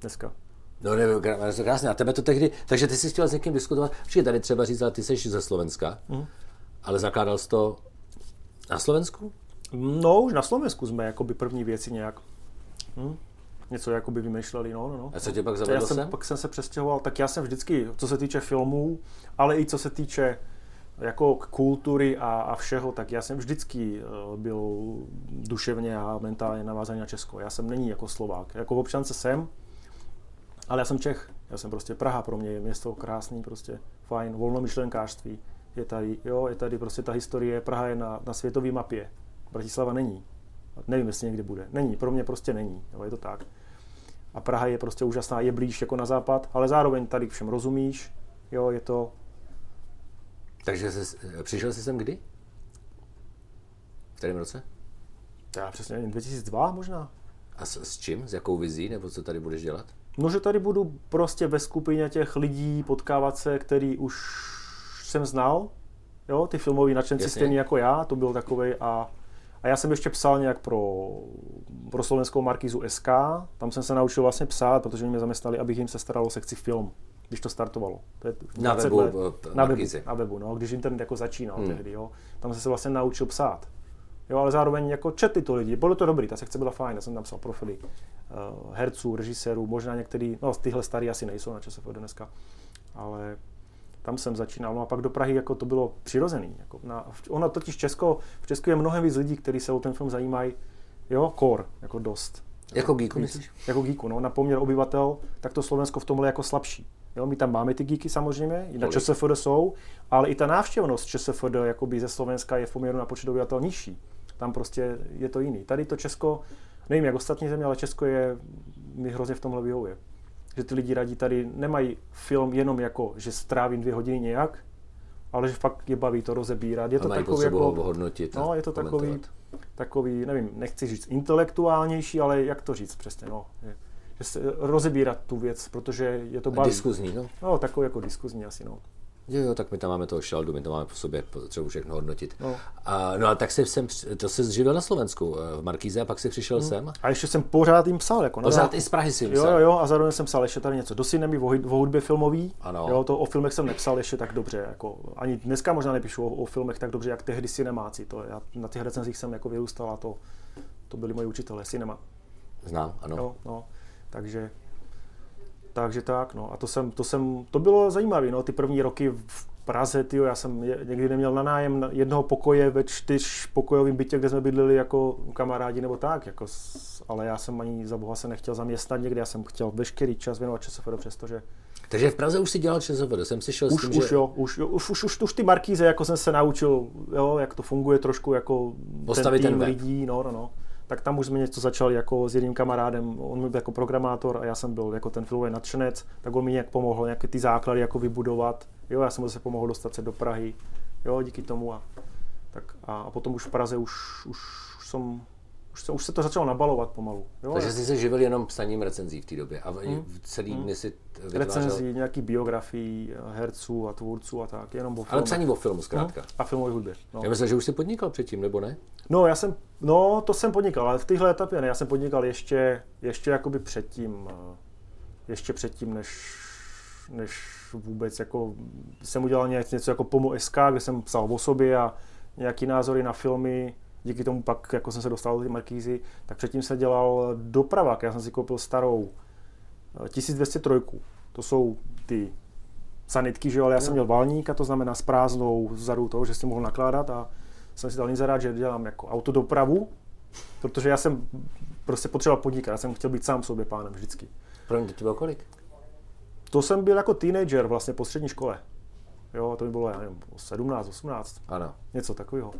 Speaker 2: Dneska.
Speaker 1: No ne, krá- to krásně. A tebe to tehdy, takže ty jsi chtěl s někým diskutovat, že tady třeba říct, ale ty jsi ze Slovenska,
Speaker 2: Mhm.
Speaker 1: ale zakládal jsi to na Slovensku?
Speaker 2: No, už na Slovensku jsme jakoby první věci nějak hm, něco jakoby vymýšleli, no, no, no.
Speaker 1: A co tě pak
Speaker 2: Já
Speaker 1: zavedl
Speaker 2: jsem,
Speaker 1: sem?
Speaker 2: pak jsem se přestěhoval, tak já jsem vždycky, co se týče filmů, ale i co se týče jako kultury a, a všeho, tak já jsem vždycky eh, byl duševně a mentálně navázaný na Česko. Já jsem není jako Slovák. Jako v občance jsem, ale já jsem Čech. Já jsem prostě Praha pro mě je město krásný, prostě fajn, volnomyšlenkářství. Je tady, jo, je tady prostě ta historie, Praha je na, na světové mapě. Bratislava není. Nevím, jestli někdy bude. Není, pro mě prostě není, jo, je to tak. A Praha je prostě úžasná, je blíž jako na západ, ale zároveň tady všem rozumíš, jo, je to,
Speaker 1: Takže jsi, přišel jsi sem kdy? V kterém roce?
Speaker 2: já přesně nevím, 2002 možná.
Speaker 1: A s, s čím? S jakou vizí? Nebo co tady budeš dělat?
Speaker 2: No, že tady budu prostě ve skupině těch lidí potkávat se, který už jsem znal, jo, ty filmoví nadšenci
Speaker 1: Jasně.
Speaker 2: stejný jako já, to byl takový a, a já jsem ještě psal nějak pro, pro slovenskou markízu SK, tam jsem se naučil vlastně psát, protože oni mě zaměstnali, abych jim se staral o sekci film, když to startovalo. To je
Speaker 1: Na
Speaker 2: 20
Speaker 1: webu,
Speaker 2: let.
Speaker 1: eh,
Speaker 2: na webu, na webu, no, když internet jako začínal
Speaker 1: Hmm.
Speaker 2: hmm. tehdy, jo. Tam jsem se vlastně naučil psát. Jo, ale zároveň jako četli to lidi. Bylo to dobrý, ta sekce byla fajn, já jsem tam psal profily uh, herců, režisérů, možná některý, no tyhle starý asi nejsou na ČSFD dneska, ale tam jsem začínal. No a pak do Prahy jako to bylo přirozený. Jako na, ono totiž Česko, v Česku je mnohem víc lidí, kteří se o ten film zajímají, jo, core, jako dost.
Speaker 1: Jako geeku myslíš?
Speaker 2: Jako geeku, no, na poměr obyvatel, tak to Slovensko v tomhle jako slabší. Jo, my tam máme ty geeky samozřejmě, i na? ČSFD jsou, ale i ta návštěvnost ČSFD jakoby ze Slovenska je v poměru na počet obyvatel nižší. Tam prostě je to jiný. Tady to Česko, nevím jak ostatní země, ale Česko je, mi hrozně v tomhle vyhovuje. Že ty lidi radí tady nemají film jenom jako, že strávím dvě hodiny nějak, ale že fakt je baví to rozebírat. Je
Speaker 1: A
Speaker 2: to
Speaker 1: mají
Speaker 2: takový jako,
Speaker 1: ho hodnotit.
Speaker 2: No, je to takový,
Speaker 1: komentovat.
Speaker 2: takový, nevím, nechci říct intelektuálnější, ale jak to říct přesně, no. Je, že se rozebírat tu věc, protože je to baví.
Speaker 1: Diskuzní, no.
Speaker 2: No, takový jako diskuzní asi, no.
Speaker 1: Jo, jo, tak my tam máme toho šaldu, my to máme po sobě, potřebuji všechno hodnotit.
Speaker 2: No.
Speaker 1: A, no a tak jsi sem, to jsi živil na Slovensku, eh, v Markíze, a pak si přišel sem.
Speaker 2: A ještě jsem pořád jim psal, jako na
Speaker 1: Pořád i z Prahy si
Speaker 2: Jo, jo, jo, a zároveň jsem psal ještě tady něco. Do Cinemy o hudbě filmový.
Speaker 1: Ano.
Speaker 2: Jo, to o filmech jsem nepsal ještě tak dobře. Jako, ani dneska možná nepíšu o, o filmech tak dobře, jak tehdy cinemáci. To, já, na těch recenzích jsem jako vyrůstal a to, to byli moji učitelé, cinema.
Speaker 1: Znám, ano.
Speaker 2: Jo, no, takže, takže tak, no. A to jsem, to jsem, to bylo zajímavé, no, ty první roky v Praze, tyjo, já jsem je- někdy neměl na nájem jednoho pokoje ve čtyřpokojovém bytě, kde jsme bydleli jako kamarádi nebo tak, jako, ale já jsem ani za boha se nechtěl zaměstnat někde, já jsem chtěl veškerý čas věnovat ČSFD, přestože
Speaker 1: Takže v Praze už si dělal ČSFD, jsem si šel
Speaker 2: už,
Speaker 1: s tím,
Speaker 2: už,
Speaker 1: že...
Speaker 2: jo, už, jo, už, už, už, už ty markíze, jako jsem se naučil, jo, jak to funguje trošku jako
Speaker 1: Postavit
Speaker 2: ten
Speaker 1: ten
Speaker 2: tým
Speaker 1: web.
Speaker 2: lidí, no, no, no. Tak tam už jsme něco začali jako s jedním kamarádem, on byl jako programátor a já jsem byl jako ten filmový nadšenec, tak on mi nějak pomohl nějaké ty základy jako vybudovat. Jo, já jsem zase pomohl dostat se do Prahy, jo, díky tomu a, tak. A, a potom už v Praze už, už jsem, už se, už se to začalo nabalovat pomalu. Jo,
Speaker 1: Takže jsi se živil jenom psaním recenzí v té době a v celý dny si vytvářel...
Speaker 2: recenzí, nějaký biografií herců a tvůrců a tak, jenom o
Speaker 1: Ale
Speaker 2: filmech.
Speaker 1: psaní o filmu zkrátka.
Speaker 2: A filmové hudbě. No.
Speaker 1: Já myslím, že už jsi podnikal předtím, nebo ne?
Speaker 2: No, já jsem, no, to jsem podnikal, ale v téhle etapě ne, já jsem podnikal ještě, ještě jakoby předtím, eh, ještě předtím, než, než vůbec jako jsem udělal nějak něco jako Pomo SK, kde jsem psal o sobě a nějaký názory na filmy, díky tomu pak, jako jsem se dostal do ty markízy, tak předtím jsem dělal dopravák, já jsem si koupil starou eh, 1203, to jsou ty sanitky, že jo, ale já jsem měl valník a to znamená s prázdnou vzadu toho, že si mohl nakládat a jsem si dal inzerát, že dělám jako autodopravu, protože já jsem prostě potřeboval podnikat, já jsem chtěl být sám sobě pánem vždycky.
Speaker 1: Pro mě to bylo kolik?
Speaker 2: To jsem byl jako teenager vlastně po střední škole. Jo, to mi bylo, já nevím, 17, 18,
Speaker 1: Ano.
Speaker 2: něco takového.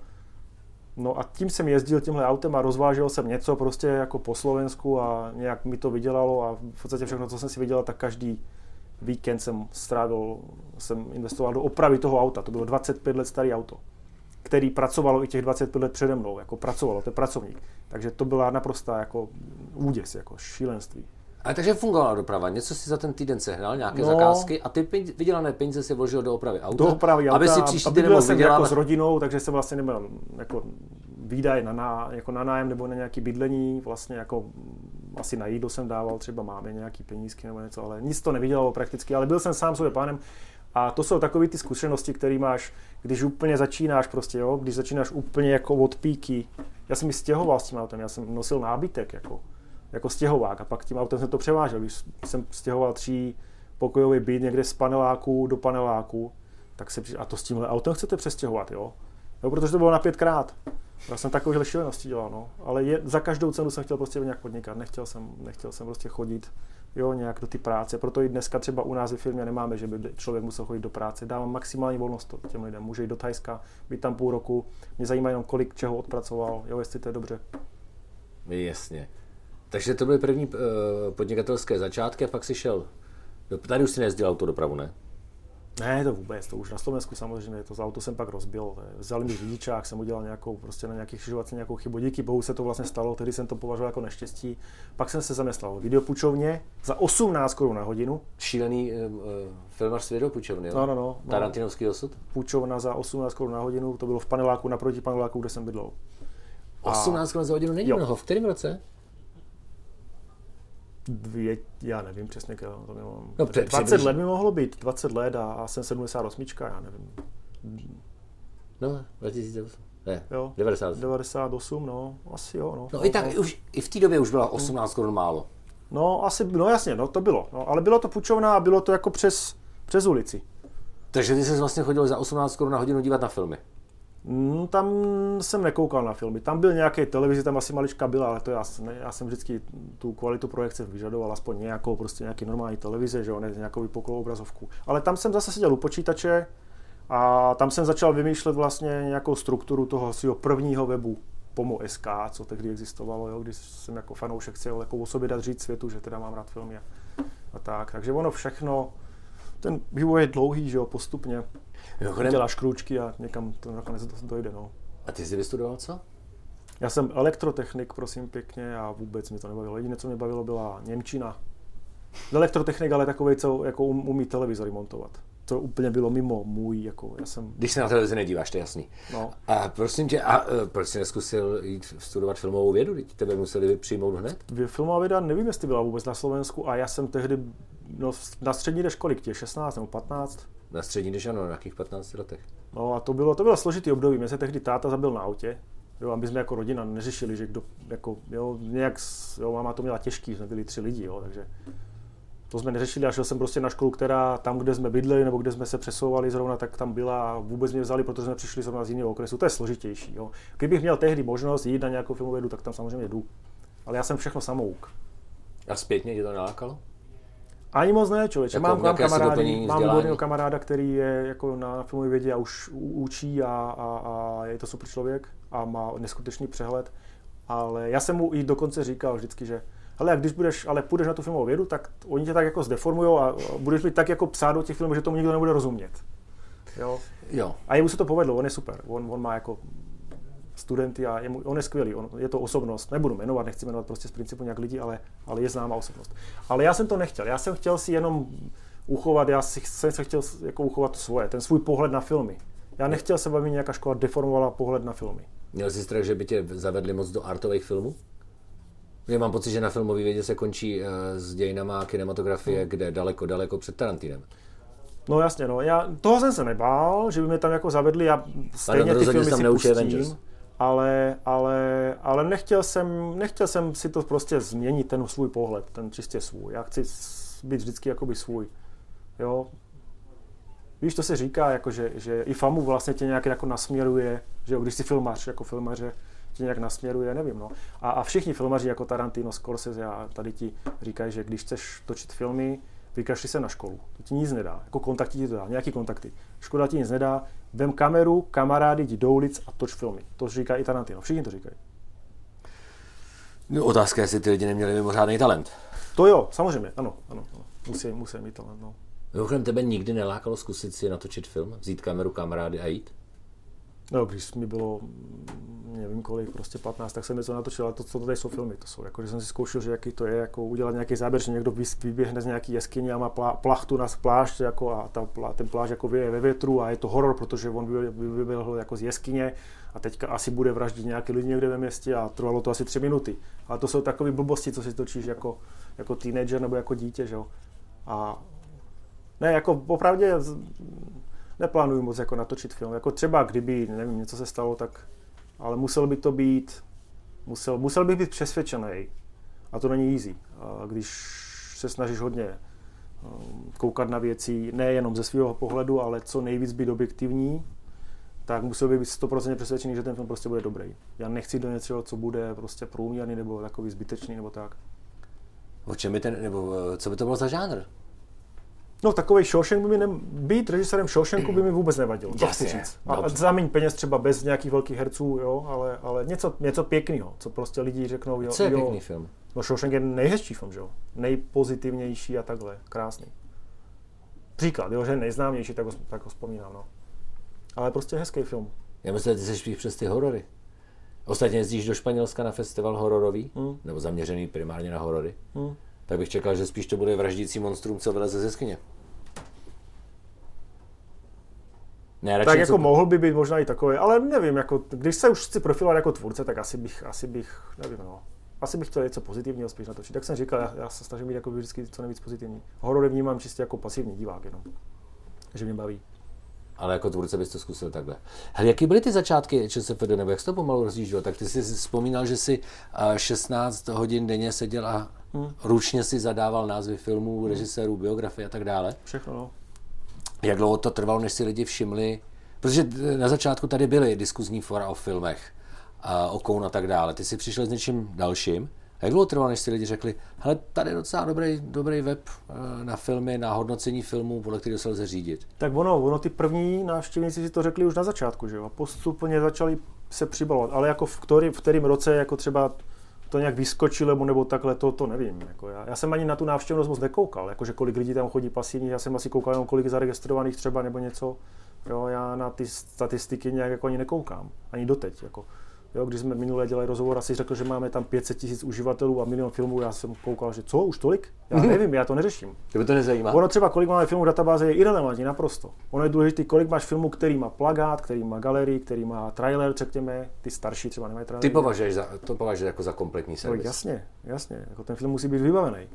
Speaker 2: No a tím jsem jezdil tímhle autem a rozvážel jsem něco prostě jako po Slovensku a nějak mi to vydělalo a v podstatě všechno, co jsem si vydělal, tak každý víkend jsem strávil, jsem investoval do opravy toho auta. To bylo 25 let starý auto. který pracovalo i těch 25 let přede mnou, jako pracovalo, to je pracovník. Takže to byla naprostá jako úděs, jako šílenství.
Speaker 1: Ale takže fungovala doprava. Něco si za ten týden sehnal, nějaké
Speaker 2: No.
Speaker 1: zakázky a ty peníze, vydělané peníze si vložil do opravy auta,
Speaker 2: do opravy auta,
Speaker 1: aby si příští týden mohl
Speaker 2: jsem jako
Speaker 1: vydělávat.
Speaker 2: s rodinou, takže jsem vlastně neměl jako výdaj na, ná, jako na nájem nebo na nějaký bydlení, vlastně jako asi na jídlo jsem dával, třeba máme nějaký penízky nebo něco, ale nic to nevydělalo prakticky, ale byl jsem sám sobě pánem a to jsou takové ty zkušenosti, které máš, když úplně začínáš prostě, jo, když začínáš úplně jako od píky. Já jsem mi stěhoval s tím autem, já jsem nosil nábytek jako, jako stěhovák a pak tím autem jsem to převážel, když jsem stěhoval tří pokojový byt někde z paneláku do paneláku, tak se a to s tímhle autem chcete přestěhovat, jo? jo protože to bylo na pětkrát. Já jsem takovéhle šílenosti dělal, no. Ale je, za každou cenu jsem chtěl prostě nějak podnikat, nechtěl jsem, nechtěl jsem prostě chodit jo, nějak do ty práce. Proto i dneska třeba u nás ve firmě nemáme, že by člověk musel chodit do práce. Dávám maximální volnost těm lidem. Může jít do Thajska, být tam půl roku. Mě zajímá jenom, kolik čeho odpracoval, jo, jestli to je dobře.
Speaker 1: Jasně. Takže to byly první uh, podnikatelské začátky a pak si šel. Do, tady už si nejezdil autodopravu, ne?
Speaker 2: Ne, to vůbec, to už na Slovensku samozřejmě, to auto jsem pak rozbil. Je- Vzali mi řidičák, jsem udělal nějakou, prostě na nějakých křižovatce nějakou chybu. Díky bohu se to vlastně stalo, tehdy jsem to považoval jako neštěstí. Pak jsem se zaměstnal v videopůjčovně za 18 korun na hodinu.
Speaker 1: Šílený uh, filmař s videopůjčovny, jo?
Speaker 2: No, no, no. no.
Speaker 1: Tarantinovský osud?
Speaker 2: Půjčovna za 18 korun na hodinu, to bylo v paneláku, naproti paneláku, kde jsem bydlel.
Speaker 1: 18 korun za hodinu není
Speaker 2: Jo.
Speaker 1: mnoho. V kterém roce?
Speaker 2: Dvě, já nevím přesně, to nemám.
Speaker 1: No, pře-
Speaker 2: 20
Speaker 1: přibližně.
Speaker 2: let mi mohlo být, 20 let a, a jsem 78, já nevím.
Speaker 1: No, 2008. Ne,
Speaker 2: Jo.
Speaker 1: 90.
Speaker 2: 98, no, asi jo, no.
Speaker 1: No i tak, už, i v té době už byla 18 korun málo.
Speaker 2: No, asi, no jasně, no to bylo. No, ale bylo to půjčovna a bylo to jako přes, přes ulici.
Speaker 1: Takže ty jsi vlastně chodil za 18 korun na hodinu dívat na filmy.
Speaker 2: Mm, tam jsem nekoukal na filmy. Tam byl nějaký televizi, tam asi malička byla, ale to já, ne, já jsem vždycky tu kvalitu projekce vyžadoval, aspoň nějakou, prostě nějaký normální televize, že jo, ne nějakou vypuklou obrazovku. Ale tam jsem zase seděl u počítače a tam jsem začal vymýšlet vlastně nějakou strukturu toho svého prvního webu Pomo.sk, co tehdy existovalo, jo, když jsem jako fanoušek chtěl jako o sobě dát říct světu, že teda mám rád filmy a, a tak. Takže ono všechno, ten vývoj je dlouhý, že jo, postupně.
Speaker 1: Mimochodem,
Speaker 2: Děláš krůčky a někam to nakonec dojde, no.
Speaker 1: a ty jsi vystudoval co?
Speaker 2: Já jsem elektrotechnik, prosím pěkně, a vůbec mi to nebavilo. Jediné, co mě bavilo, byla Němčina. Elektrotechnik, ale takový, co jako um, umí televizory montovat. To úplně bylo mimo můj, jako já jsem,
Speaker 1: Když se na televizi nedíváš, to je jasný.
Speaker 2: no.
Speaker 1: A prosím tě, a uh, proč jsi neskusil jít studovat filmovou vědu? Teď tebe museli přijmout hned?
Speaker 2: Filmová věda, nevím, jestli byla vůbec na Slovensku, a já jsem tehdy, no, na střední jdeš kolik tě, 16 nebo 15?
Speaker 1: Na střední, když ano, na nějakých 15 letech.
Speaker 2: No a to bylo, to bylo složitý období. Mě se tehdy táta zabil na autě. Jo, a my jsme jako rodina neřešili, že kdo, jako, jo, nějak, jo, máma to měla těžký, jsme byli tři lidi, jo, takže to jsme neřešili a šel jsem prostě na školu, která tam, kde jsme bydleli nebo kde jsme se přesouvali zrovna, tak tam byla a vůbec mě vzali, protože jsme přišli zrovna z jiného okresu. To je složitější. Jo. Kdybych měl tehdy možnost jít na nějakou filmovou vědu, tak tam samozřejmě jdu. Ale já jsem všechno samouk.
Speaker 1: A zpětně tě to nalákalo?
Speaker 2: Ani moc ne, člověče.
Speaker 1: Jako
Speaker 2: mám, mám kamarády, mám výborného kamaráda, který je jako na filmové vědě a už učí a, a, a, je to super člověk a má neskutečný přehled. Ale já jsem mu i dokonce říkal vždycky, že hele, a když budeš, ale půjdeš na tu filmovou vědu, tak oni tě tak jako zdeformujou a a budeš mít tak jako psát do těch filmů, že tomu nikdo nebude rozumět. Jo?
Speaker 1: Jo.
Speaker 2: A jemu se to povedlo, on je super. On, on má jako studenty a je mu, on je skvělý, on, je to osobnost, nebudu jmenovat, nechci jmenovat prostě z principu nějak lidi, ale, ale je známá osobnost. Ale já jsem to nechtěl, já jsem chtěl si jenom uchovat, já si, jsem se chtěl jako uchovat to svoje, ten svůj pohled na filmy. Já nechtěl se, aby mi nějaká škola deformovala pohled na filmy.
Speaker 1: Měl jsi strach, že by tě zavedli moc do artových filmů? Já mám pocit, že na filmové vědě se končí uh, s dějinama kinematografie,
Speaker 2: Hmm.
Speaker 1: kde daleko, daleko před Tarantinem.
Speaker 2: No jasně, no. Já, toho jsem se nebál, že by mě tam jako zavedli, já stejně ty
Speaker 1: rozhodně
Speaker 2: filmy si pustím,
Speaker 1: Avengers.
Speaker 2: Ale, ale, ale nechtěl, jsem, nechtěl jsem si to prostě změnit, ten svůj pohled, ten čistě svůj. Já chci být vždycky jakoby svůj. Jo. Víš, to se říká, jako že, že i famu vlastně tě nějak jako nasměruje, že jo, když jsi filmař, jako filmaře, tě nějak nasměruje, nevím, no. A, a všichni filmaři jako Tarantino, Scorsese a tady ti říkají, že když chceš točit filmy, vykašli se na školu. To ti nic nedá. Jako kontakty ti to dá, nějaký kontakty. Škoda ti nic nedá. Vem kameru, kamarády, jdi do ulic a toč filmy. To říká i Tarantino. Všichni to říkají.
Speaker 1: No, otázka je, jestli ty lidi neměli mimořádný talent.
Speaker 2: To jo, samozřejmě, ano, ano. ano. Musí, musí mít talent, no.
Speaker 1: Mimochodem, tebe nikdy nelákalo zkusit si natočit film, vzít kameru, kamarády a jít?
Speaker 2: No, když mi bylo, mm, nevím kolik, prostě 15, tak jsem něco natočil, ale to, co tady jsou filmy, to jsou, jako, že jsem si zkoušel, že jaký to je, jako udělat nějaký záběr, že někdo vyběhne z nějaký jeskyně a má plá, plachtu na plášť, jako, a ta, ten plášť jako je ve větru a je to horor, protože on vy- vy- vyběhl jako z jeskyně a teďka asi bude vraždit nějaký lidi někde ve městě a trvalo to asi tři minuty. Ale to jsou takové blbosti, co si točíš jako, jako teenager nebo jako dítě, že jo. A ne, jako opravdu neplánuju moc jako natočit film. Jako třeba kdyby, nevím, něco se stalo, tak, ale musel by to být, musel, musel bych být přesvědčený. A to není easy. A když se snažíš hodně um, koukat na věci, nejenom ze svého pohledu, ale co nejvíc být objektivní, tak musel bych být 100% přesvědčený, že ten film prostě bude dobrý. Já nechci do něčeho, co bude prostě průměrný nebo takový zbytečný nebo tak.
Speaker 1: O čem by ten, nebo eh, co by to bylo za žánr?
Speaker 2: No takový Shawshank by mi ne, být režisérem Shawshanku by mi vůbec nevadilo.
Speaker 1: Jasně,
Speaker 2: říct. A, za méně peněz třeba bez nějakých velkých herců, jo, ale, ale něco, něco pěkného, co prostě lidi řeknou, jo,
Speaker 1: Co je
Speaker 2: jo.
Speaker 1: pěkný film?
Speaker 2: No Shawshank je nejhezčí film, že jo? Nejpozitivnější a takhle, krásný. Příklad, jo, že je nejznámější, tak ho, tak ho vzpomínám, no. Ale prostě hezký film.
Speaker 1: Já myslím, že ty jsi spíš přes ty horory. Ostatně jezdíš do Španělska na festival hororový,
Speaker 2: Hmm.
Speaker 1: nebo zaměřený primárně na horory,
Speaker 2: Hmm.
Speaker 1: tak bych čekal, že spíš to bude vraždící monstrum, co vyleze ze jeskyně. Ne,
Speaker 2: Tak jako mohl by být možná i takový, ale nevím, jako, když se už chci profilovat jako tvůrce, tak asi bych, asi bych, nevím, no. Asi bych chtěl něco pozitivního spíš natočit. Tak jsem říkal, já, já se snažím být jako vždycky co nejvíc pozitivní. Horory vnímám čistě jako pasivní divák jenom. Že mě baví.
Speaker 1: Ale jako tvůrce bys to zkusil takhle. Hele, jaký byly ty začátky ČSFD, nebo jak jsi to pomalu rozjížděl? Tak ty jsi vzpomínal, že si eh, 16 hodin denně seděl a
Speaker 2: Hmm.
Speaker 1: ručně si zadával názvy filmů, režisérů, biografie a tak dále.
Speaker 2: Všechno, no.
Speaker 1: Jak dlouho to trvalo, než si lidi všimli? Protože eh, na začátku tady byly diskuzní fora o filmech, a o Koun a tak dále. Ty jsi přišel s něčím dalším. A jak dlouho trvalo, než si lidi řekli, hele, tady je docela dobrý, dobrý web eh, na filmy, na hodnocení filmů, podle kterého se lze řídit.
Speaker 2: Tak ono, ono ty první návštěvníci si to řekli už na začátku, že jo? A postupně začali se přibalovat. Ale jako v, který, v kterém roce jako třeba to nějak vyskočilo, nebo, nebo takhle, to, to nevím. Jako já, já, jsem ani na tu návštěvnost moc nekoukal, jakože kolik lidí tam chodí pasivní, já jsem asi koukal jenom kolik je zaregistrovaných třeba nebo něco. Jo, já na ty statistiky nějak jako ani nekoukám, ani doteď. Jako. Jo, když jsme minule dělali rozhovor, asi řekl, že máme tam 500 tisíc uživatelů a milion filmů, já jsem koukal, že co, už tolik? Já nevím, já to neřeším.
Speaker 1: Tebe to nezajímá?
Speaker 2: Ono třeba, kolik máme filmů v databázi, je irrelevantní naprosto. Ono je důležité, kolik máš filmů, který má plagát, který má galerii, který má trailer, řekněme, ty starší třeba nemají trailer.
Speaker 1: Ty považuješ za, to považuješ jako za kompletní
Speaker 2: No,
Speaker 1: servis.
Speaker 2: jasně, jasně, jako ten film musí být vybavený.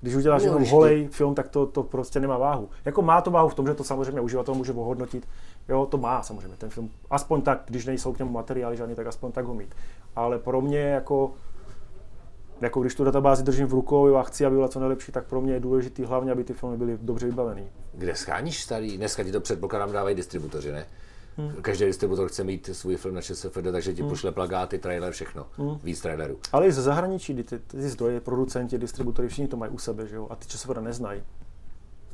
Speaker 2: Když uděláš
Speaker 1: No,
Speaker 2: jenom holej film, tak to, to prostě nemá váhu. Jako má to váhu v tom, že to samozřejmě uživatel může ohodnotit. Jo, to má samozřejmě ten film. Aspoň tak, když nejsou k němu materiály žádný, tak aspoň tak ho mít. Ale pro mě jako jako když tu databázi držím v rukou a chci, aby byla co nejlepší, tak pro mě je důležité hlavně, aby ty filmy byly dobře vybavený.
Speaker 1: Kde scháníš starý? Dneska ti to předpokládám dávají distributoři, ne? Hmm. Každý distributor chce mít svůj film na ČSFD, takže ti hmm. pošle plagáty, trailer, všechno. Hmm. Víc trailerů.
Speaker 2: Ale i ze zahraničí, ty, ty zdroje, producenti, distributory, všichni to mají u sebe, že jo? A ty časově neznají.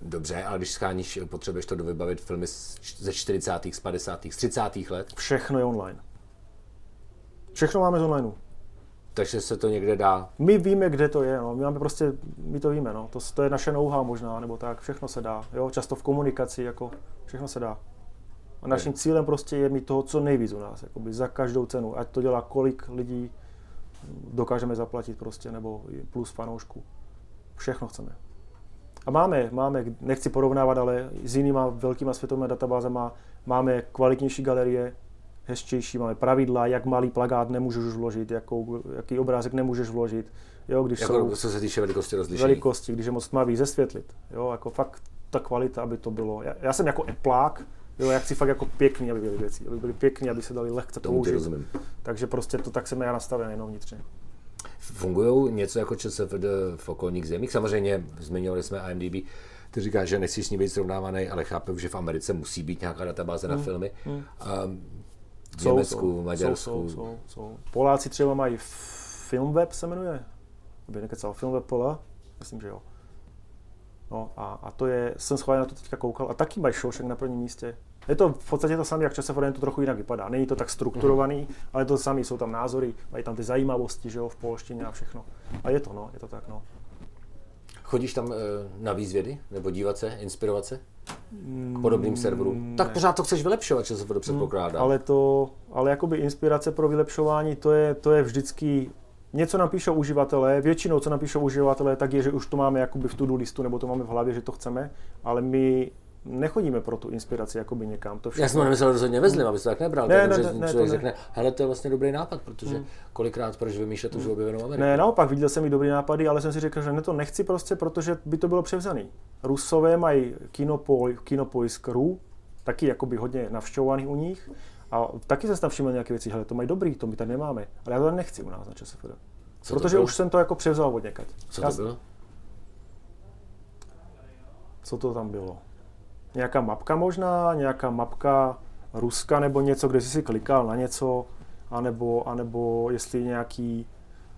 Speaker 1: Dobře, ale když scháníš, potřebuješ to dovybavit filmy ze 40., z 50., z 30. let,
Speaker 2: Všechno je online. Všechno máme z online.
Speaker 1: takže se to někde dá.
Speaker 2: My víme, kde to je, no. my máme prostě, my to víme, no. to, to je naše know-how možná, nebo tak, všechno se dá, jo, často v komunikaci, jako, všechno se dá. A naším cílem prostě je mít toho co nejvíc u nás, jakoby za každou cenu, ať to dělá kolik lidí dokážeme zaplatit prostě, nebo plus fanoušků. Všechno chceme. A máme, máme, nechci porovnávat, ale s jinýma velkýma světovými databázama máme kvalitnější galerie, hezčejší, máme pravidla, jak malý plagát nemůžeš už vložit, jakou, jaký obrázek nemůžeš vložit, jo, když
Speaker 1: Jako,
Speaker 2: jsou
Speaker 1: co se týče velikosti rozlišení.
Speaker 2: velikosti, když je moc tmavý, zesvětlit, jo, jako fakt ta kvalita, aby to bylo. Já, já jsem jako eplák, jo, já chci fakt jako pěkný, aby byly věci, aby byly pěkný, aby se dali lehce
Speaker 1: Tomu
Speaker 2: použít.
Speaker 1: rozumím.
Speaker 2: Takže prostě to tak jsem já nastaven jenom vnitřně.
Speaker 1: Fungují něco jako ČSFD v okolních zemích? Samozřejmě zmiňovali jsme IMDb, ty říkáš, že nechci s ní být srovnávaný, ale chápu, že v Americe musí být nějaká databáze na filmy. Um, v
Speaker 2: Jsou,
Speaker 1: Německu,
Speaker 2: jsou,
Speaker 1: v Maďarsku.
Speaker 2: Jsou, jsou, jsou. Poláci třeba mají Filmweb se jmenuje, aby nekecal, Filmweb Pola, myslím, že jo. No a, a to je, jsem schválně na to teďka koukal, a taky mají Shawshank na prvním místě. Je to v podstatě to samé, jak jen to trochu jinak vypadá. Není to tak strukturovaný,
Speaker 1: Mhm.
Speaker 2: ale to samé, jsou tam názory, mají tam ty zajímavosti, že jo, v polštině a všechno. A je to, no, je to tak, no.
Speaker 1: Chodíš tam eh, na výzvědy? Nebo dívat se, inspirovat se? k podobným serverům. Tak pořád to chceš vylepšovat, že se to předpokládá.
Speaker 2: Ale to, ale jakoby inspirace pro vylepšování, to je, to je vždycky něco napíšou uživatelé, většinou, co napíšou uživatelé, tak je, že už to máme jakoby v to-do listu, nebo to máme v hlavě, že to chceme, ale my nechodíme pro tu inspiraci jakoby někam. To
Speaker 1: Já jsem to nemyslel rozhodně ve zlým, aby se tak nebral.
Speaker 2: Ne, ne,
Speaker 1: že
Speaker 2: ne,
Speaker 1: člověk
Speaker 2: to ne.
Speaker 1: řekne, hele, to je vlastně dobrý nápad, protože kolikrát proč vymýšlet už objevenou Ameriku.
Speaker 2: Ne, naopak, viděl jsem i dobrý nápady, ale jsem si řekl, že ne, to nechci prostě, protože by to bylo převzaný. Rusové mají kinopoj, kinopoisk.ru, taky jakoby hodně navštěvovaný u nich, a taky jsem tam všiml nějaké věci, hele, to mají dobrý, to my tady nemáme, ale já to nechci u nás na ČSFD. Protože už jsem to jako převzal od někať.
Speaker 1: Co
Speaker 2: Já-
Speaker 1: to bylo?
Speaker 2: Co to tam bylo? Nějaká mapka možná, nějaká mapka Ruska nebo něco, kde jsi si klikal na něco, anebo, anebo jestli nějaký,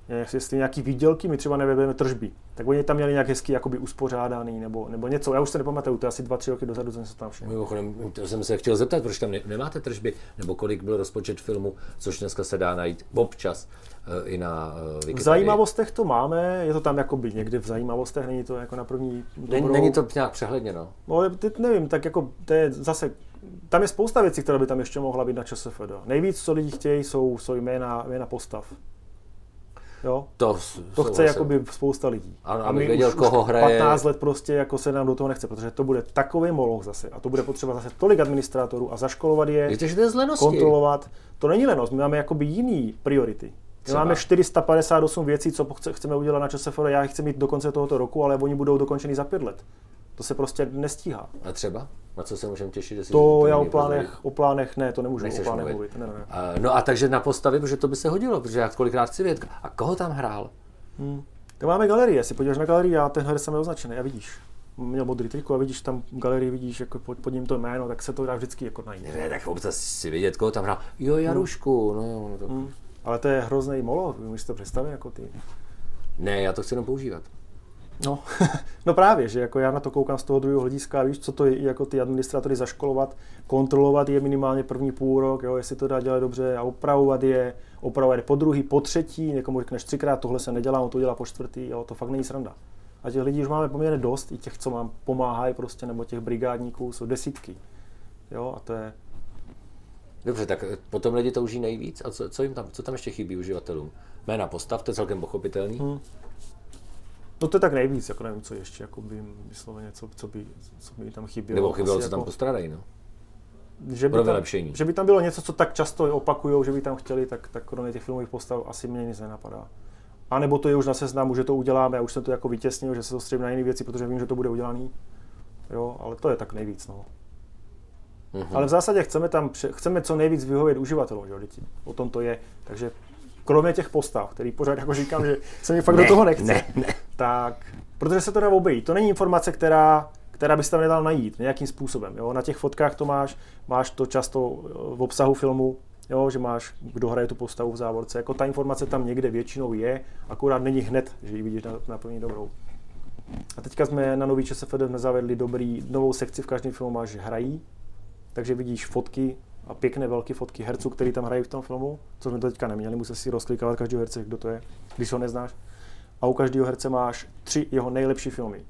Speaker 2: jestli nějaký výdělky, my třeba nevedeme tržby, tak oni tam měli nějak hezky jakoby uspořádaný nebo, nebo něco, já už se nepamatuju, to je asi dva, tři roky dozadu jsem se tam všiml.
Speaker 1: Mimochodem, to jsem se chtěl zeptat, proč tam ne- nemáte tržby, nebo kolik byl rozpočet filmu, což dneska se dá najít občas eh, i na eh,
Speaker 2: V
Speaker 1: Wikipedii.
Speaker 2: zajímavostech to máme, je to tam jakoby někde v zajímavostech, není to jako na první
Speaker 1: Není,
Speaker 2: dobrou.
Speaker 1: není to nějak přehledněno.
Speaker 2: No ale teď nevím, tak jako to je zase, tam je spousta věcí, které by tam ještě mohla být na ČSFD. Nejvíc, co lidi chtějí, jsou, jsou jména, jména postav. Jo?
Speaker 1: To,
Speaker 2: To chce jakoby spousta lidí.
Speaker 1: Ano,
Speaker 2: a my
Speaker 1: věděl,
Speaker 2: už,
Speaker 1: koho hraje.
Speaker 2: 15 let prostě jako se nám do toho nechce, protože to bude takový moloch zase. A to bude potřeba zase tolik administrátorů a zaškolovat je,
Speaker 1: Víte, že to je
Speaker 2: kontrolovat. To není lenost, my máme jakoby jiný priority. My
Speaker 1: Třeba?
Speaker 2: máme 458 věcí, co chce- chceme udělat na ČSFD, já chci mít do konce tohoto roku, ale oni budou dokončený za pět let. To se prostě nestíhá.
Speaker 1: A třeba? Na co se můžeme těšit? jestli
Speaker 2: To já o plánech, o plánech ne, to nemůžu
Speaker 1: Nechceš
Speaker 2: o plánech
Speaker 1: mluvit.
Speaker 2: mluvit. Ne, ne.
Speaker 1: A, no a takže na postavy, protože to by se hodilo, protože já kolikrát chci vědět. A koho tam hrál?
Speaker 2: Tak máme galerii, jestli podíváš na galerii, a ten herec tam je označený, a vidíš. Měl modrý triko a vidíš tam v galerii, vidíš jako pod, pod ním to jméno, tak se to dá vždycky jako najít.
Speaker 1: Ne, tak občas si vědět, koho tam hrál. Jo, Jarušku, no jo. No to...
Speaker 2: Hmm. Ale to je hrozný molo, si to představit jako ty.
Speaker 1: Ne, já to chci jenom používat.
Speaker 2: No, no právě, že jako já na to koukám z toho druhého hlediska, víš, co to je jako ty administrátory zaškolovat, kontrolovat je minimálně první půl rok, jo, jestli to dá dělat dobře a opravovat je, opravovat je po druhý, po třetí, někomu řekneš třikrát, tohle se nedělá, on to dělá po čtvrtý, jo, to fakt není sranda. A těch lidí už máme poměrně dost, i těch, co nám pomáhají prostě, nebo těch brigádníků, jsou desítky. Jo, a to je,
Speaker 1: Dobře, tak eh, potom lidi touží nejvíc. A co, co, jim tam, co tam ještě chybí uživatelům? Jména postav, to je celkem pochopitelný.
Speaker 2: Hmm. No to je tak nejvíc, jako nevím, co ještě, jako by vysloveně, co, co, by, co by tam chybělo.
Speaker 1: Nebo chybělo, co tam
Speaker 2: jako-
Speaker 1: postrádají, no.
Speaker 2: že by,
Speaker 1: pro
Speaker 2: tam,
Speaker 1: vylepšení.
Speaker 2: že by tam bylo něco, co tak často opakujou, že by tam chtěli, tak, tak kromě těch filmových postav asi mě nic nenapadá. A nebo to je už na seznamu, že to uděláme, já už jsem to jako vytěsnil, že se soustředím na jiné věci, protože vím, že to bude udělaný. Jo, ale to je tak nejvíc, no.
Speaker 1: Mhm.
Speaker 2: Ale v zásadě chceme tam, chceme co nejvíc vyhovět uživatelům, že jo, děti. O tom to je. Takže kromě těch postav, který pořád jako říkám, že se mi fakt
Speaker 1: Ne,
Speaker 2: do toho nechce,
Speaker 1: ne, ne.
Speaker 2: tak, protože se to dá obejít. To není informace, která, která bys tam nedal najít nějakým způsobem. Jo? Na těch fotkách to máš, máš to často eh, v obsahu filmu, jo? že máš, kdo hraje tu postavu v závorce. Jako ta informace tam někde většinou je, akorát není hned, že ji vidíš na, na první dobrou. A teďka jsme na nový ČSFD zavedli dobrý, novou sekci v každém filmu máš, že hrají, takže vidíš fotky a pěkné velké fotky herců, který tam hrají v tom filmu, co jsme to teďka neměli, musel si rozklikovat každého herce, kdo to je, když ho neznáš. A u každého herce máš tři jeho nejlepší filmy,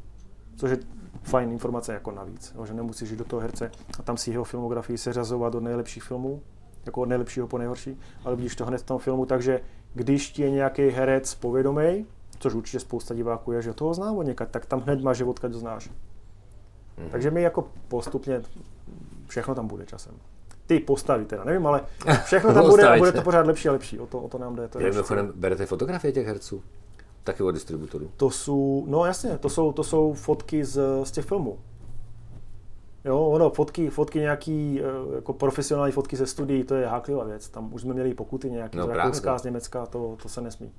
Speaker 2: což je fajn informace jako navíc, že nemusíš jít do toho herce a tam si jeho filmografii seřazovat od nejlepších filmů, jako od nejlepšího po nejhorší, ale vidíš to hned v tom filmu, takže když ti je nějaký herec povědomý, což určitě spousta diváků je, že toho znám od někaď, tak tam hned máš, že odkud znáš.
Speaker 1: Mhm.
Speaker 2: Takže my jako postupně všechno tam bude časem. Ty postavy teda, nevím, ale všechno tam bude a bude to pořád lepší a lepší. O to, o to nám jde. To, je
Speaker 1: mimochodem berete fotografie těch herců? Taky od distributorů.
Speaker 2: to jsou, no jasně, to jsou, to jsou fotky z, z těch filmů. Jo, ono, fotky, fotky nějaký eh, jako profesionální fotky ze studií, to je háklivá věc. Tam už jsme měli pokuty nějaký
Speaker 1: No
Speaker 2: z. Rakouska, z Německa, to, to se nesmí.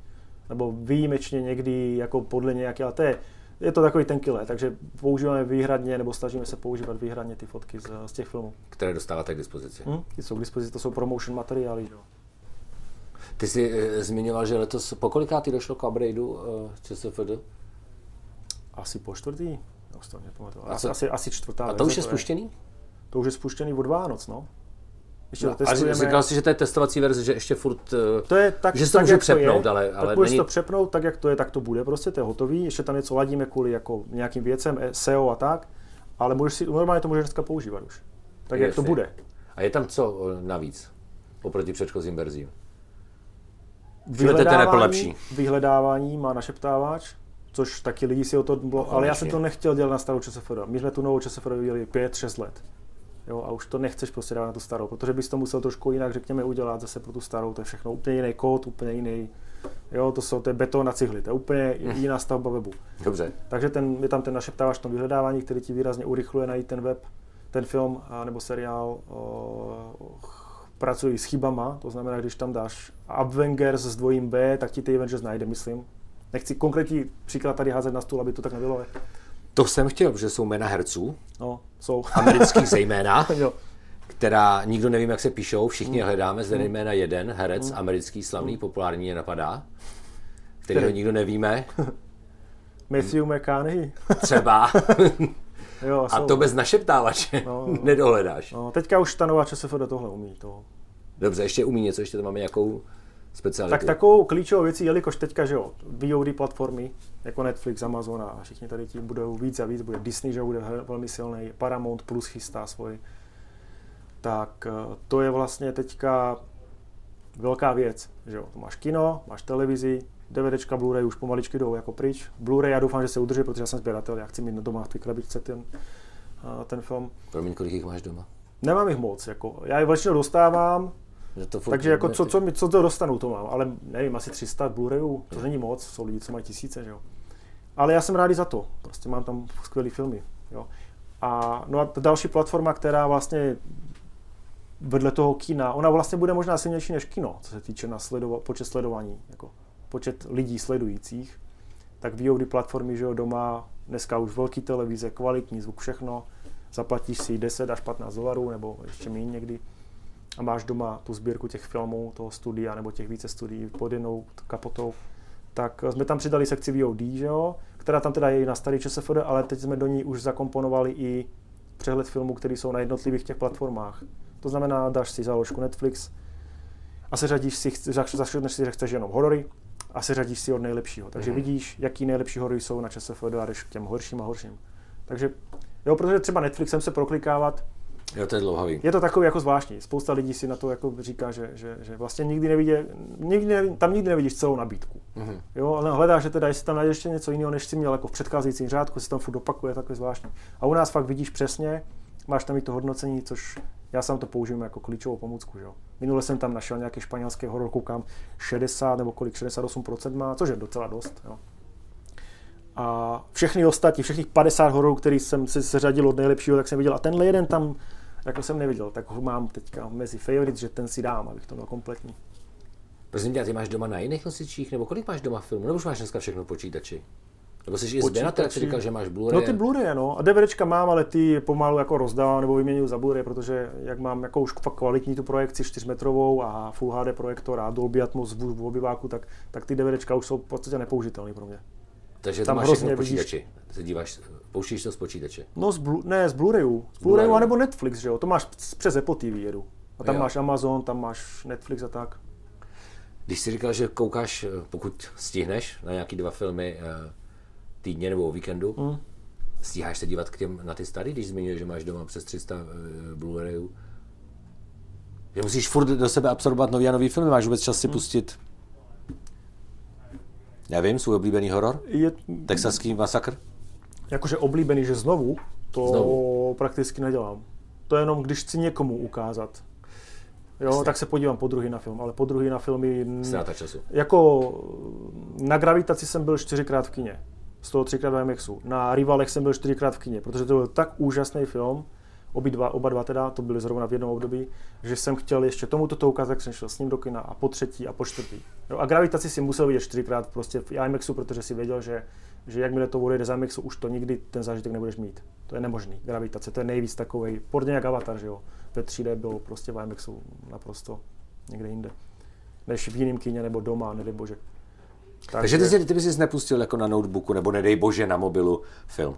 Speaker 2: Nebo výjimečně někdy jako podle nějaké, ale to je, je to takový tenký let, takže používáme výhradně, nebo snažíme se používat výhradně ty fotky z, z těch filmů.
Speaker 1: které dostáváte k dispozici.
Speaker 2: Hm? Ty jsou k dispozici, to jsou promotion materiály. Jo.
Speaker 1: Ty jsi e, zmiňoval, že letos po kolikátý došlo k upgradeu e, ČSFD?
Speaker 2: Asi po čtvrtý? Už to nepamatuju. Asi, asi, asi čtvrtá
Speaker 1: A to už je spuštěný?
Speaker 2: To už je spuštěný od Vánoc, no. Ještě
Speaker 1: No, a říkal jsi, že to je testovací verze, že ještě furt... e,
Speaker 2: To je tak,
Speaker 1: že se to
Speaker 2: tak,
Speaker 1: může
Speaker 2: jak
Speaker 1: přepnout,
Speaker 2: to je,
Speaker 1: ale- ale
Speaker 2: tak
Speaker 1: není-
Speaker 2: to přepnout tak, jak to je, tak to bude, prostě to je hotový, ještě tam něco ladíme kvůli jako nějakým věcem, eh, SEO a tak, ale můžeš si, normálně to můžeš dneska používat už. Tak jak to bude.
Speaker 1: A je tam co o, navíc oproti předchozím verzím? Ten Apple lepší.
Speaker 2: vyhledávání má našeptávač, což taky lidi si o to bylo, ale já jsem to nechtěl dělat na starou ČSFD. My jsme tu novou ČSFD vyvíjeli 5-6 let. Jo, a už to nechceš prostě dávat na tu starou, protože bys to musel trošku jinak, řekněme, udělat zase pro tu starou, to je všechno úplně jiný kód, úplně jiný, jo, to jsou, to je beton a cihly, to je úplně jiná stavba webu.
Speaker 1: Dobře.
Speaker 2: Takže ten, je tam ten našeptávač v tom vyhledávání, který ti výrazně urychluje najít ten web, ten film a, nebo seriál. O, pracují s chybama, to znamená, když tam dáš Avengers s dvojím B, tak ti ty Avengers najde, myslím. Nechci konkrétní příklad tady házet na stůl, aby to tak nebylo. ale-
Speaker 1: To jsem chtěl, protože jsou jména herců,
Speaker 2: No, jsou.
Speaker 1: amerických zejména,
Speaker 2: jo.
Speaker 1: která nikdo nevím, jak se píšou, všichni je hledáme,
Speaker 2: Mm.
Speaker 1: zde jména jeden herec, americký, slavný, populární je napadá, kterýho
Speaker 2: Který?
Speaker 1: nikdo nevíme,
Speaker 2: Matthew McConaughey.
Speaker 1: třeba,
Speaker 2: Jo,
Speaker 1: a
Speaker 2: jsou.
Speaker 1: to bez našeptávače
Speaker 2: No, no.
Speaker 1: nedohledáš.
Speaker 2: No, teďka už ta nová ČSFD tohle umí. To.
Speaker 1: Dobře, ještě umí něco, ještě tam máme nějakou specialitu.
Speaker 2: Tak takovou klíčovou věcí, jelikož teďka, že jo, VOD platformy, jako Netflix, Amazon a všichni tady ti budou víc a víc, bude Disney, že bude velmi silný, Paramount Plus chystá svůj, tak eh, to je vlastně teďka velká věc, že jo, máš kino, máš televizi, DVDčka, Blu-ray už pomaličky jdou jako pryč. Blu-ray já doufám, že se udrží, protože já jsem sběratel, já chci mít doma v té krabičce ten, eh, ten film.
Speaker 1: Promiň, kolik jich máš doma?
Speaker 2: Nemám jich moc, jako, já je většinou dostávám,
Speaker 1: Že to furt
Speaker 2: takže jako co, co, mi, co to dostanu, to mám, ale nevím, asi 300 Blu-rayů, to není moc, jsou lidi, co mají tisíce, že jo. Ale já jsem rád za to, prostě mám tam skvělé filmy, jo. A no a ta další platforma, která vlastně vedle toho kina, ona vlastně bude možná silnější než kino, co se týče na sledova- počet sledování, jako počet lidí sledujících, tak VOD platformy, že jo, doma, dneska už velký televize, kvalitní zvuk, všechno, zaplatíš si 10 až 15 dolarů, nebo ještě méně někdy, a máš doma tu sbírku těch filmů, toho studia nebo těch více studií pod jednou kapotou, tak jsme tam přidali sekci VOD, že jo, která tam teda je i na starý ČSFD, ale teď jsme do ní už zakomponovali i přehled filmů, které jsou na jednotlivých těch platformách. To znamená, dáš si záložku Netflix a seřadíš si, zaškrtneš si, že chceš jenom horory a seřadíš si od nejlepšího. Takže
Speaker 1: Mhm.
Speaker 2: vidíš, jaký nejlepší horory jsou na ČSFD a jdeš k těm horším a horším. Takže jo, protože třeba Netflixem se proklikávat,
Speaker 1: Jo, to je dlouhavý.
Speaker 2: je to takový jako zvláštní. Spousta lidí si na to jako říká, že, že, že vlastně nikdy nevidí, nikdy nevidí, tam nikdy nevidíš celou nabídku.
Speaker 1: Mhm.
Speaker 2: Jo, ale hledáš, že teda, jestli tam najdeš ještě něco jiného, než jsi měl jako v předcházejícím řádku, se tam furt opakuje, takové zvláštní. A u nás fakt vidíš přesně, máš tam i to hodnocení, což já sám to používám jako klíčovou pomůcku. Že? jo. Minule jsem tam našel nějaký španělský horor, koukám 60 nebo kolik, 68% má, což je docela dost. Jo. A všechny ostatní, všech těch 50 hororů, který jsem si seřadil od nejlepšího, tak jsem viděl. A tenhle jeden tam jako jsem neviděl, tak ho mám teďka mezi favorites, že ten si dám, abych to měl kompletní.
Speaker 1: Prosím tě, ty máš doma na jiných nosičích, nebo kolik máš doma filmů? Nebo už máš dneska všechno počítači? Nebo jsi i sběratel, jak jsi říkal, že máš Blu-ray?
Speaker 2: No ty Blu-ray, no. A DVDčka mám, ale ty pomalu jako rozdávám nebo vyměňuji za Blu-ray, protože jak mám jako už fakt kvalitní tu projekci 4metrovou a Full HD projektor a Dolby Atmos v v obyváku, tak, tak ty DVDčka už jsou v podstatě nepoužitelné pro mě.
Speaker 1: Takže
Speaker 2: tam
Speaker 1: to máš
Speaker 2: hrozně
Speaker 1: všechno v
Speaker 2: vidíš-
Speaker 1: počítači. Se díváš, pouštíš to z počítače.
Speaker 2: No z Blu- ne, z Blu-rayu. Z
Speaker 1: Blu-rayu.
Speaker 2: Anebo Netflix, že jo. To máš přes Apple TV jedu. A tam
Speaker 1: Jo.
Speaker 2: máš Amazon, tam máš Netflix a tak.
Speaker 1: Když jsi říkal, že koukáš, eh, pokud stihneš, na nějaký dva filmy eh, týdně nebo o víkendu,
Speaker 2: Mm.
Speaker 1: stíháš se dívat k těm, na ty starý, když zmiňuješ, že máš doma přes 300 uh, Blu-rayů? Že musíš furt do sebe absorbovat nový a nový filmy, máš vůbec čas si pustit Nevím, svůj oblíbený horor?
Speaker 2: Je,
Speaker 1: Texaský masakr?
Speaker 2: jakože oblíbený, že znovu, to
Speaker 1: Znovu.
Speaker 2: prakticky nedělám. To je jenom, když chci někomu ukázat. Jo,
Speaker 1: Jasně.
Speaker 2: tak se podívám po druhý na film, ale po druhý na filmy...
Speaker 1: Ztráta času.
Speaker 2: Jako na Gravitaci jsem byl čtyřikrát v kině, z toho třikrát v IMAXu. Na Rivalech jsem byl čtyřikrát v kině, protože to byl tak úžasný film, oba dva, oba dva teda, to byly zrovna v jednom období, že jsem chtěl ještě tomuto to ukázat, tak jsem šel s ním do kina a po třetí a po čtvrtý. Jo, a Gravitaci si musel vidět čtyřikrát prostě v IMAXu, protože si věděl, že, že jakmile to odejde z IMAXu, už to nikdy ten zážitek nebudeš mít. To je nemožný. Gravitace, to je nejvíc takový, podobně jak Avatar, že jo. Ve 3D byl prostě v IMAXu naprosto někde jinde. Než v jiném kině nebo doma, nedej bože.
Speaker 1: Takže ty, jsi, ty bys si nepustil jako na notebooku, nebo nedej bože na mobilu film.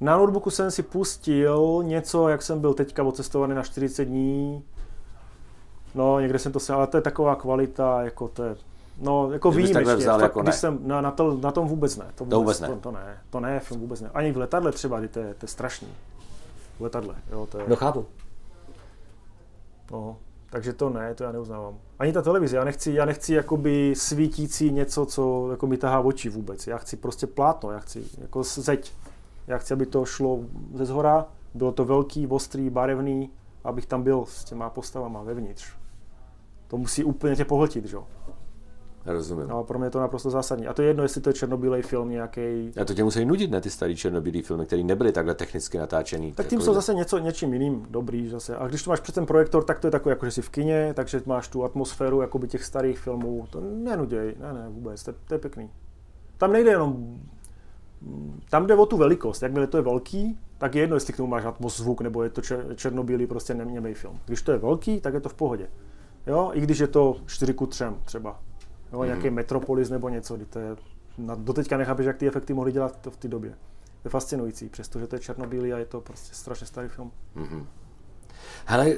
Speaker 2: Na notebooku jsem si pustil něco, jak jsem byl teďka odcestovaný na 40 dní. No, někde jsem to se, ale to je taková kvalita, jako to je, No, jako
Speaker 4: takhle
Speaker 2: výjimečně,
Speaker 4: vzal,
Speaker 2: fakt,
Speaker 4: jako
Speaker 2: když
Speaker 4: ne.
Speaker 2: jsem, na, na, to, na tom vůbec ne. To vůbec,
Speaker 4: vůbec ne.
Speaker 2: To, to, ne. To ne, film vůbec ne. Ani v letadle třeba, kdy to je, to je strašný. V letadle, jo, to je,
Speaker 1: No chápu.
Speaker 2: no, takže to ne, to já neuznávám. Ani ta televize, já nechci, já nechci jakoby svítící něco, co jako mi tahá oči vůbec. Já chci prostě plátno, já chci jako zeď. Já chci, aby to šlo ze zhora, bylo to velký, ostrý, barevný, abych tam byl s těma postavama vevnitř. To musí úplně tě pohltit, že jo?
Speaker 4: Rozumím.
Speaker 2: No a pro mě je to naprosto zásadní. A to je jedno, jestli to je černobílej film nějaký.
Speaker 4: A to tě musí nudit, ne, ty starý černobílý filmy, které nebyly takhle technicky natáčený.
Speaker 2: Tak tím
Speaker 4: Jako-
Speaker 2: jsou zase něco něčím jiným dobrý zase. A když to máš před ten projektor, tak to je takové, jako že jsi v kině, takže máš tu atmosféru jakoby těch starých filmů. To nenuděj, ne, ne, vůbec, to, to je pěkný. Tam nejde jenom, tam jde o tu velikost. Jakmile to je velký, tak je jedno, jestli k tomu máš atmos zvuk, nebo je to čer, černobílý prostě neměmý film. Když to je velký, tak je to v pohodě. Jo, i když je to 4 ku 3 třeba. Jo, nějaký Metropolis nebo něco, kdy to je, na, doteďka nechápeš, jak ty efekty mohli dělat to v té době. To je fascinující, přestože to je černobílý a je to prostě strašně starý film.
Speaker 1: Hele, eh,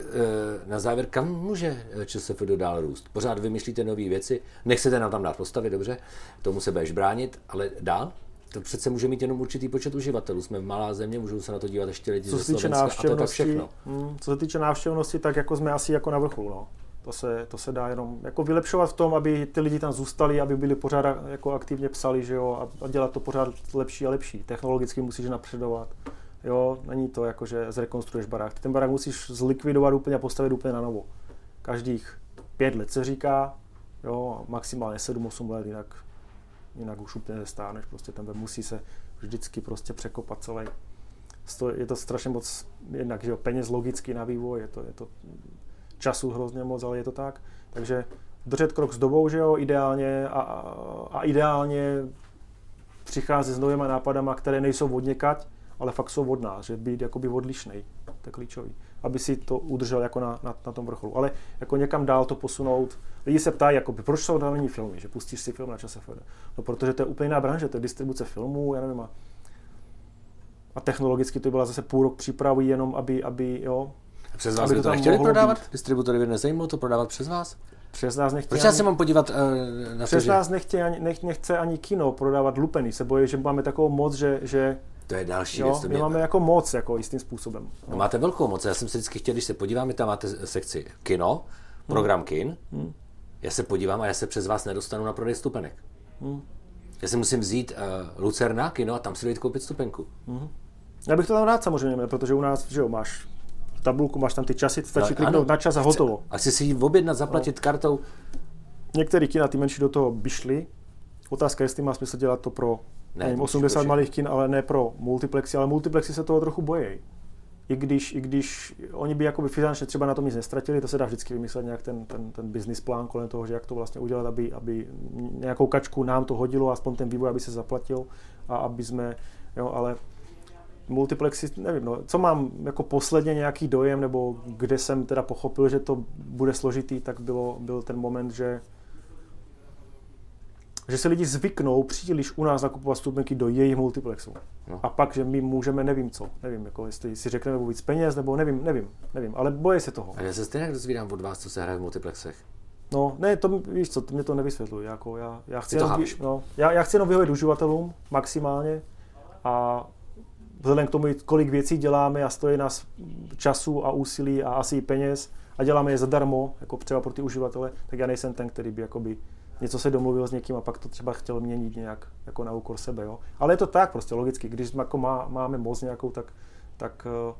Speaker 1: na závěr, kam může eh, ČSFD dál růst? Pořád vymýšlíte nové věci, nechcete nám tam dát postavy, dobře, tomu se budeš bránit, ale dál? To přece může mít jenom určitý počet uživatelů. Jsme malá země, můžou se na to dívat ještě lidi
Speaker 2: Co
Speaker 1: ze
Speaker 2: se týče
Speaker 1: Slovenska a to je tak všechno.
Speaker 2: mm, co se týče návštěvnosti, tak jako jsme asi jako na vrcholu. No. To, se, to se dá jenom jako vylepšovat v tom, aby ty lidi tam zůstali, aby byli pořád jako aktivně psali, že jo, a, a dělat to pořád lepší a lepší. Technologicky musíš napředovat. Jo, není to jako, že zrekonstruuješ barák. Ty ten barák musíš zlikvidovat úplně a postavit úplně na novo. Každých pět let se říká, jo, maximálně 7-8 let, jinak, jinak už úplně nestáneš. Prostě ten web musí se vždycky prostě překopat celý. Je to strašně moc, jednak, že jo, peněz logicky na vývoj, je to, je to času hrozně moc, ale je to tak. Takže držet krok s dobou, že jo, ideálně a, a, ideálně přicházet s novýma nápadama, které nejsou od někať, ale fakt jsou od nás, že být jakoby odlišnej, to je klíčový, aby si to udržel jako na, na, na tom vrcholu. Ale jako někam dál to posunout. Lidi se ptají, jakoby, proč jsou tam filmy, že pustíš si film na čase No protože to je úplně jiná branže, to je distribuce filmů, já nevím, a, a technologicky to byla zase půl rok přípravy jenom, aby, aby jo,
Speaker 1: Přes vás
Speaker 2: Aby
Speaker 1: by
Speaker 2: to
Speaker 1: to nechtěli prodávat?
Speaker 2: být.
Speaker 1: Distributory by nezajímalo to prodávat přes vás?
Speaker 2: přes nás nechtějí
Speaker 1: Proč já se mám podívat uh, na to,
Speaker 2: Přes
Speaker 1: že...
Speaker 2: nás nechce ani, nech, nechce ani kino prodávat lupený. Se bojí, že máme takovou moc, že, že
Speaker 1: To je další
Speaker 2: jo,
Speaker 1: věc. To
Speaker 2: my
Speaker 1: mě...
Speaker 2: máme jako moc jako jistým způsobem.
Speaker 1: No, máte velkou moc. Já jsem se vždycky chtěl, když se podíváme, tam máte sekci kino, program kin. Já se podívám a já se přes vás nedostanu na prodej stupenek. Já si musím vzít uh, Lucerna kino a tam si dojít koupit stupenku.
Speaker 2: Já bych to tam rád samozřejmě, protože u nás, že jo, máš tabulku, máš tam ty časy, stačí
Speaker 1: No,
Speaker 2: kliknout na čas a hotovo.
Speaker 1: A chci si ji objednat, zaplatit kartou.
Speaker 2: Některý kina, ty menší do toho by šly. Otázka je, jestli má smysl dělat to pro
Speaker 1: Ne,
Speaker 2: ne, nevím,
Speaker 1: to musíš
Speaker 2: 80
Speaker 1: pro
Speaker 2: malých kin, ale ne pro multiplexy, ale multiplexy se toho trochu bojí. I když, I když oni by jakoby finančně třeba na tom nic nestratili, to se dá vždycky vymyslet nějak ten, ten, ten business plán kolem toho, že jak to vlastně udělat, aby, aby nějakou kačku nám to hodilo, aspoň ten vývoj, aby se zaplatil a aby jsme, jo, ale multiplexy, nevím, no, co mám jako posledně nějaký dojem, nebo kde jsem teda pochopil, že to bude složitý, tak bylo, byl ten moment, že že se lidi zvyknou příliš u nás nakupovat stupenky do jejich multiplexu.
Speaker 1: No.
Speaker 2: A pak, že my můžeme, nevím co, nevím, jako jestli si řekneme víc peněz, nebo nevím, nevím, nevím, ale boje se toho.
Speaker 1: A já se stejně dozvídám od vás, co se hraje v multiplexech.
Speaker 2: No, ne, to víš co, to mě to nevysvětluje, jako já, já chci jenom, no, já, já chci jenom vyhovět uživatelům maximálně a vzhledem k tomu, kolik věcí děláme a stojí nás času a úsilí a asi i peněz a děláme je zadarmo, jako třeba pro ty uživatele, tak já nejsem ten, který by jakoby něco se domluvil s někým a pak to třeba chtěl měnit nějak jako na úkor sebe. Jo? Ale je to tak prostě logicky, když jako má, máme moc nějakou, tak, tak, eh,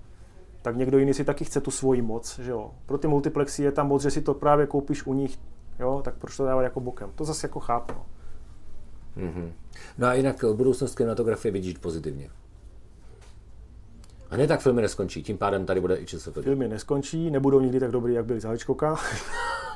Speaker 2: tak někdo jiný si taky chce tu svoji moc. Že jo? Pro ty multiplexy je tam moc, že si to právě koupíš u nich, jo? tak proč to dávat jako bokem? To zase jako chápu. No.
Speaker 1: Mm-hmm. No a jinak eh, budoucnost kinematografie vidíš pozitivně. A ne tak filmy neskončí, tím pádem tady bude i ČSFD.
Speaker 2: Filmy neskončí, nebudou nikdy tak dobrý, jak byly za Hitchcocka.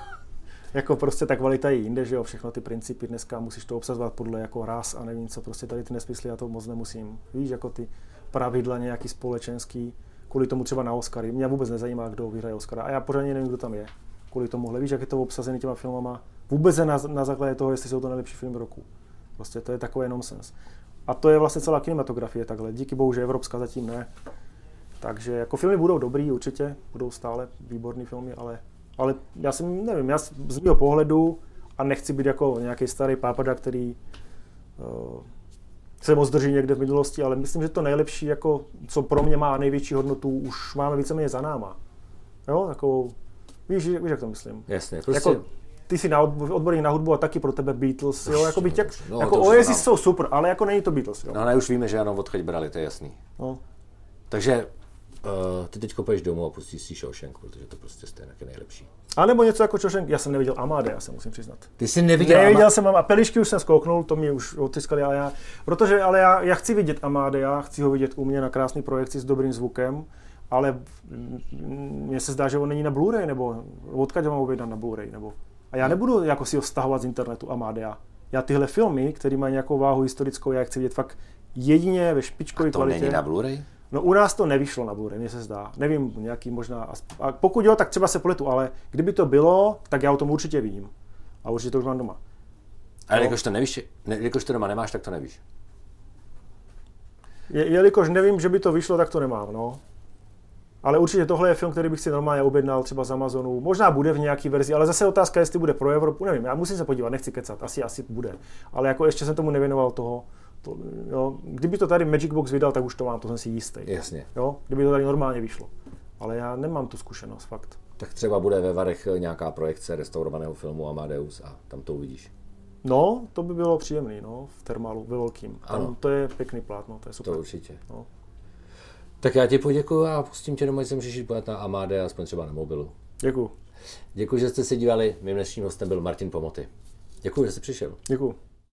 Speaker 2: jako prostě ta kvalita je jinde, že jo, všechno ty principy dneska musíš to obsazovat podle jako ras a nevím co, prostě tady ty nesmysly, já to moc nemusím. Víš, jako ty pravidla nějaký společenský, kvůli tomu třeba na Oscary. Mě vůbec nezajímá, kdo vyhraje Oscara a já pořádně nevím, kdo tam je. Kvůli tomuhle, víš, jak je to obsazený těma filmama. Vůbec na, na základě toho, jestli jsou to nejlepší film roku. Prostě to je takový nonsens. A to je vlastně celá kinematografie takhle. Díky bohu, že evropská zatím ne. Takže jako filmy budou dobrý určitě, budou stále výborný filmy, ale, ale já si nevím, já z mého pohledu a nechci být jako nějaký starý pápada, který uh, se moc drží někde v minulosti, ale myslím, že to nejlepší, jako, co pro mě má největší hodnotu, už máme víceméně za náma. Jo, takovou, víš, víš, jak to myslím.
Speaker 1: Jasně, prostě...
Speaker 2: Jako, ty jsi na odborník na hudbu a taky pro tebe Beatles, jo, jako být jak,
Speaker 1: no,
Speaker 2: jako Oasis
Speaker 1: znám.
Speaker 2: jsou super, ale jako není to Beatles, jo.
Speaker 4: No ale už víme, že ano, odchoď brali, to je jasný.
Speaker 2: No.
Speaker 4: Takže
Speaker 1: Uh, ty teď půjdeš domů a pustíš si Shawshank, protože to prostě stejně je nejlepší.
Speaker 2: A nebo něco jako Čošenk, já jsem neviděl Amade, já se musím přiznat.
Speaker 1: Ty jsi neviděl,
Speaker 2: Neviděl jsem a Pelišky už jsem zkouknul, to mě už otiskali, ale já, protože ale já, já chci vidět Amade, já chci ho vidět u mě na krásné projekci s dobrým zvukem, ale mně se zdá, že on není na Blu-ray, nebo odkud ho mám objednat na Blu-ray, nebo a já nebudu jako si ho stahovat z internetu Amadea. Já tyhle filmy, které mají nějakou váhu historickou, já chci vidět fakt jedině ve špičkové
Speaker 4: to
Speaker 2: kvalitě.
Speaker 4: není na Blu-ray?
Speaker 2: No u nás to nevyšlo na Blu-ray, mně se zdá. Nevím, nějaký možná... A pokud jo, tak třeba se pletu, ale kdyby to bylo, tak já o tom určitě vím. A určitě to už mám doma.
Speaker 4: Ale
Speaker 2: No.
Speaker 4: jakož to nevíš, ne, jakož to doma nemáš, tak to nevíš.
Speaker 2: Je, jelikož nevím, že by to vyšlo, tak to nemám, no. Ale určitě tohle je film, který bych si normálně objednal třeba z Amazonu. Možná bude v nějaký verzi, ale zase otázka, jestli bude pro Evropu, nevím, já musím se podívat, nechci kecat, asi, asi bude. Ale jako ještě jsem tomu nevěnoval toho, to, jo. Kdyby to tady Magic Box vydal, tak už to mám, to jsem si jistý.
Speaker 1: Jasně.
Speaker 2: Jo, kdyby to tady normálně vyšlo. Ale já nemám tu zkušenost, fakt.
Speaker 1: Tak třeba bude ve Varech nějaká projekce restaurovaného filmu Amadeus a tam to uvidíš.
Speaker 2: No, to by bylo příjemný, no, v termálu, ve velkým. Tam
Speaker 1: Ano.
Speaker 2: to je pěkný plátno, to je super.
Speaker 1: To určitě.
Speaker 2: No.
Speaker 1: Tak já ti poděkuji a pustím tě jestli můžeš jít podívat na Amade, aspoň třeba na mobilu.
Speaker 2: Děkuju,
Speaker 1: Děkuji, že jste se dívali. Mým dnešním hostem byl Martin Pomoty. Děkuji, že jste přišel.
Speaker 2: děkuju.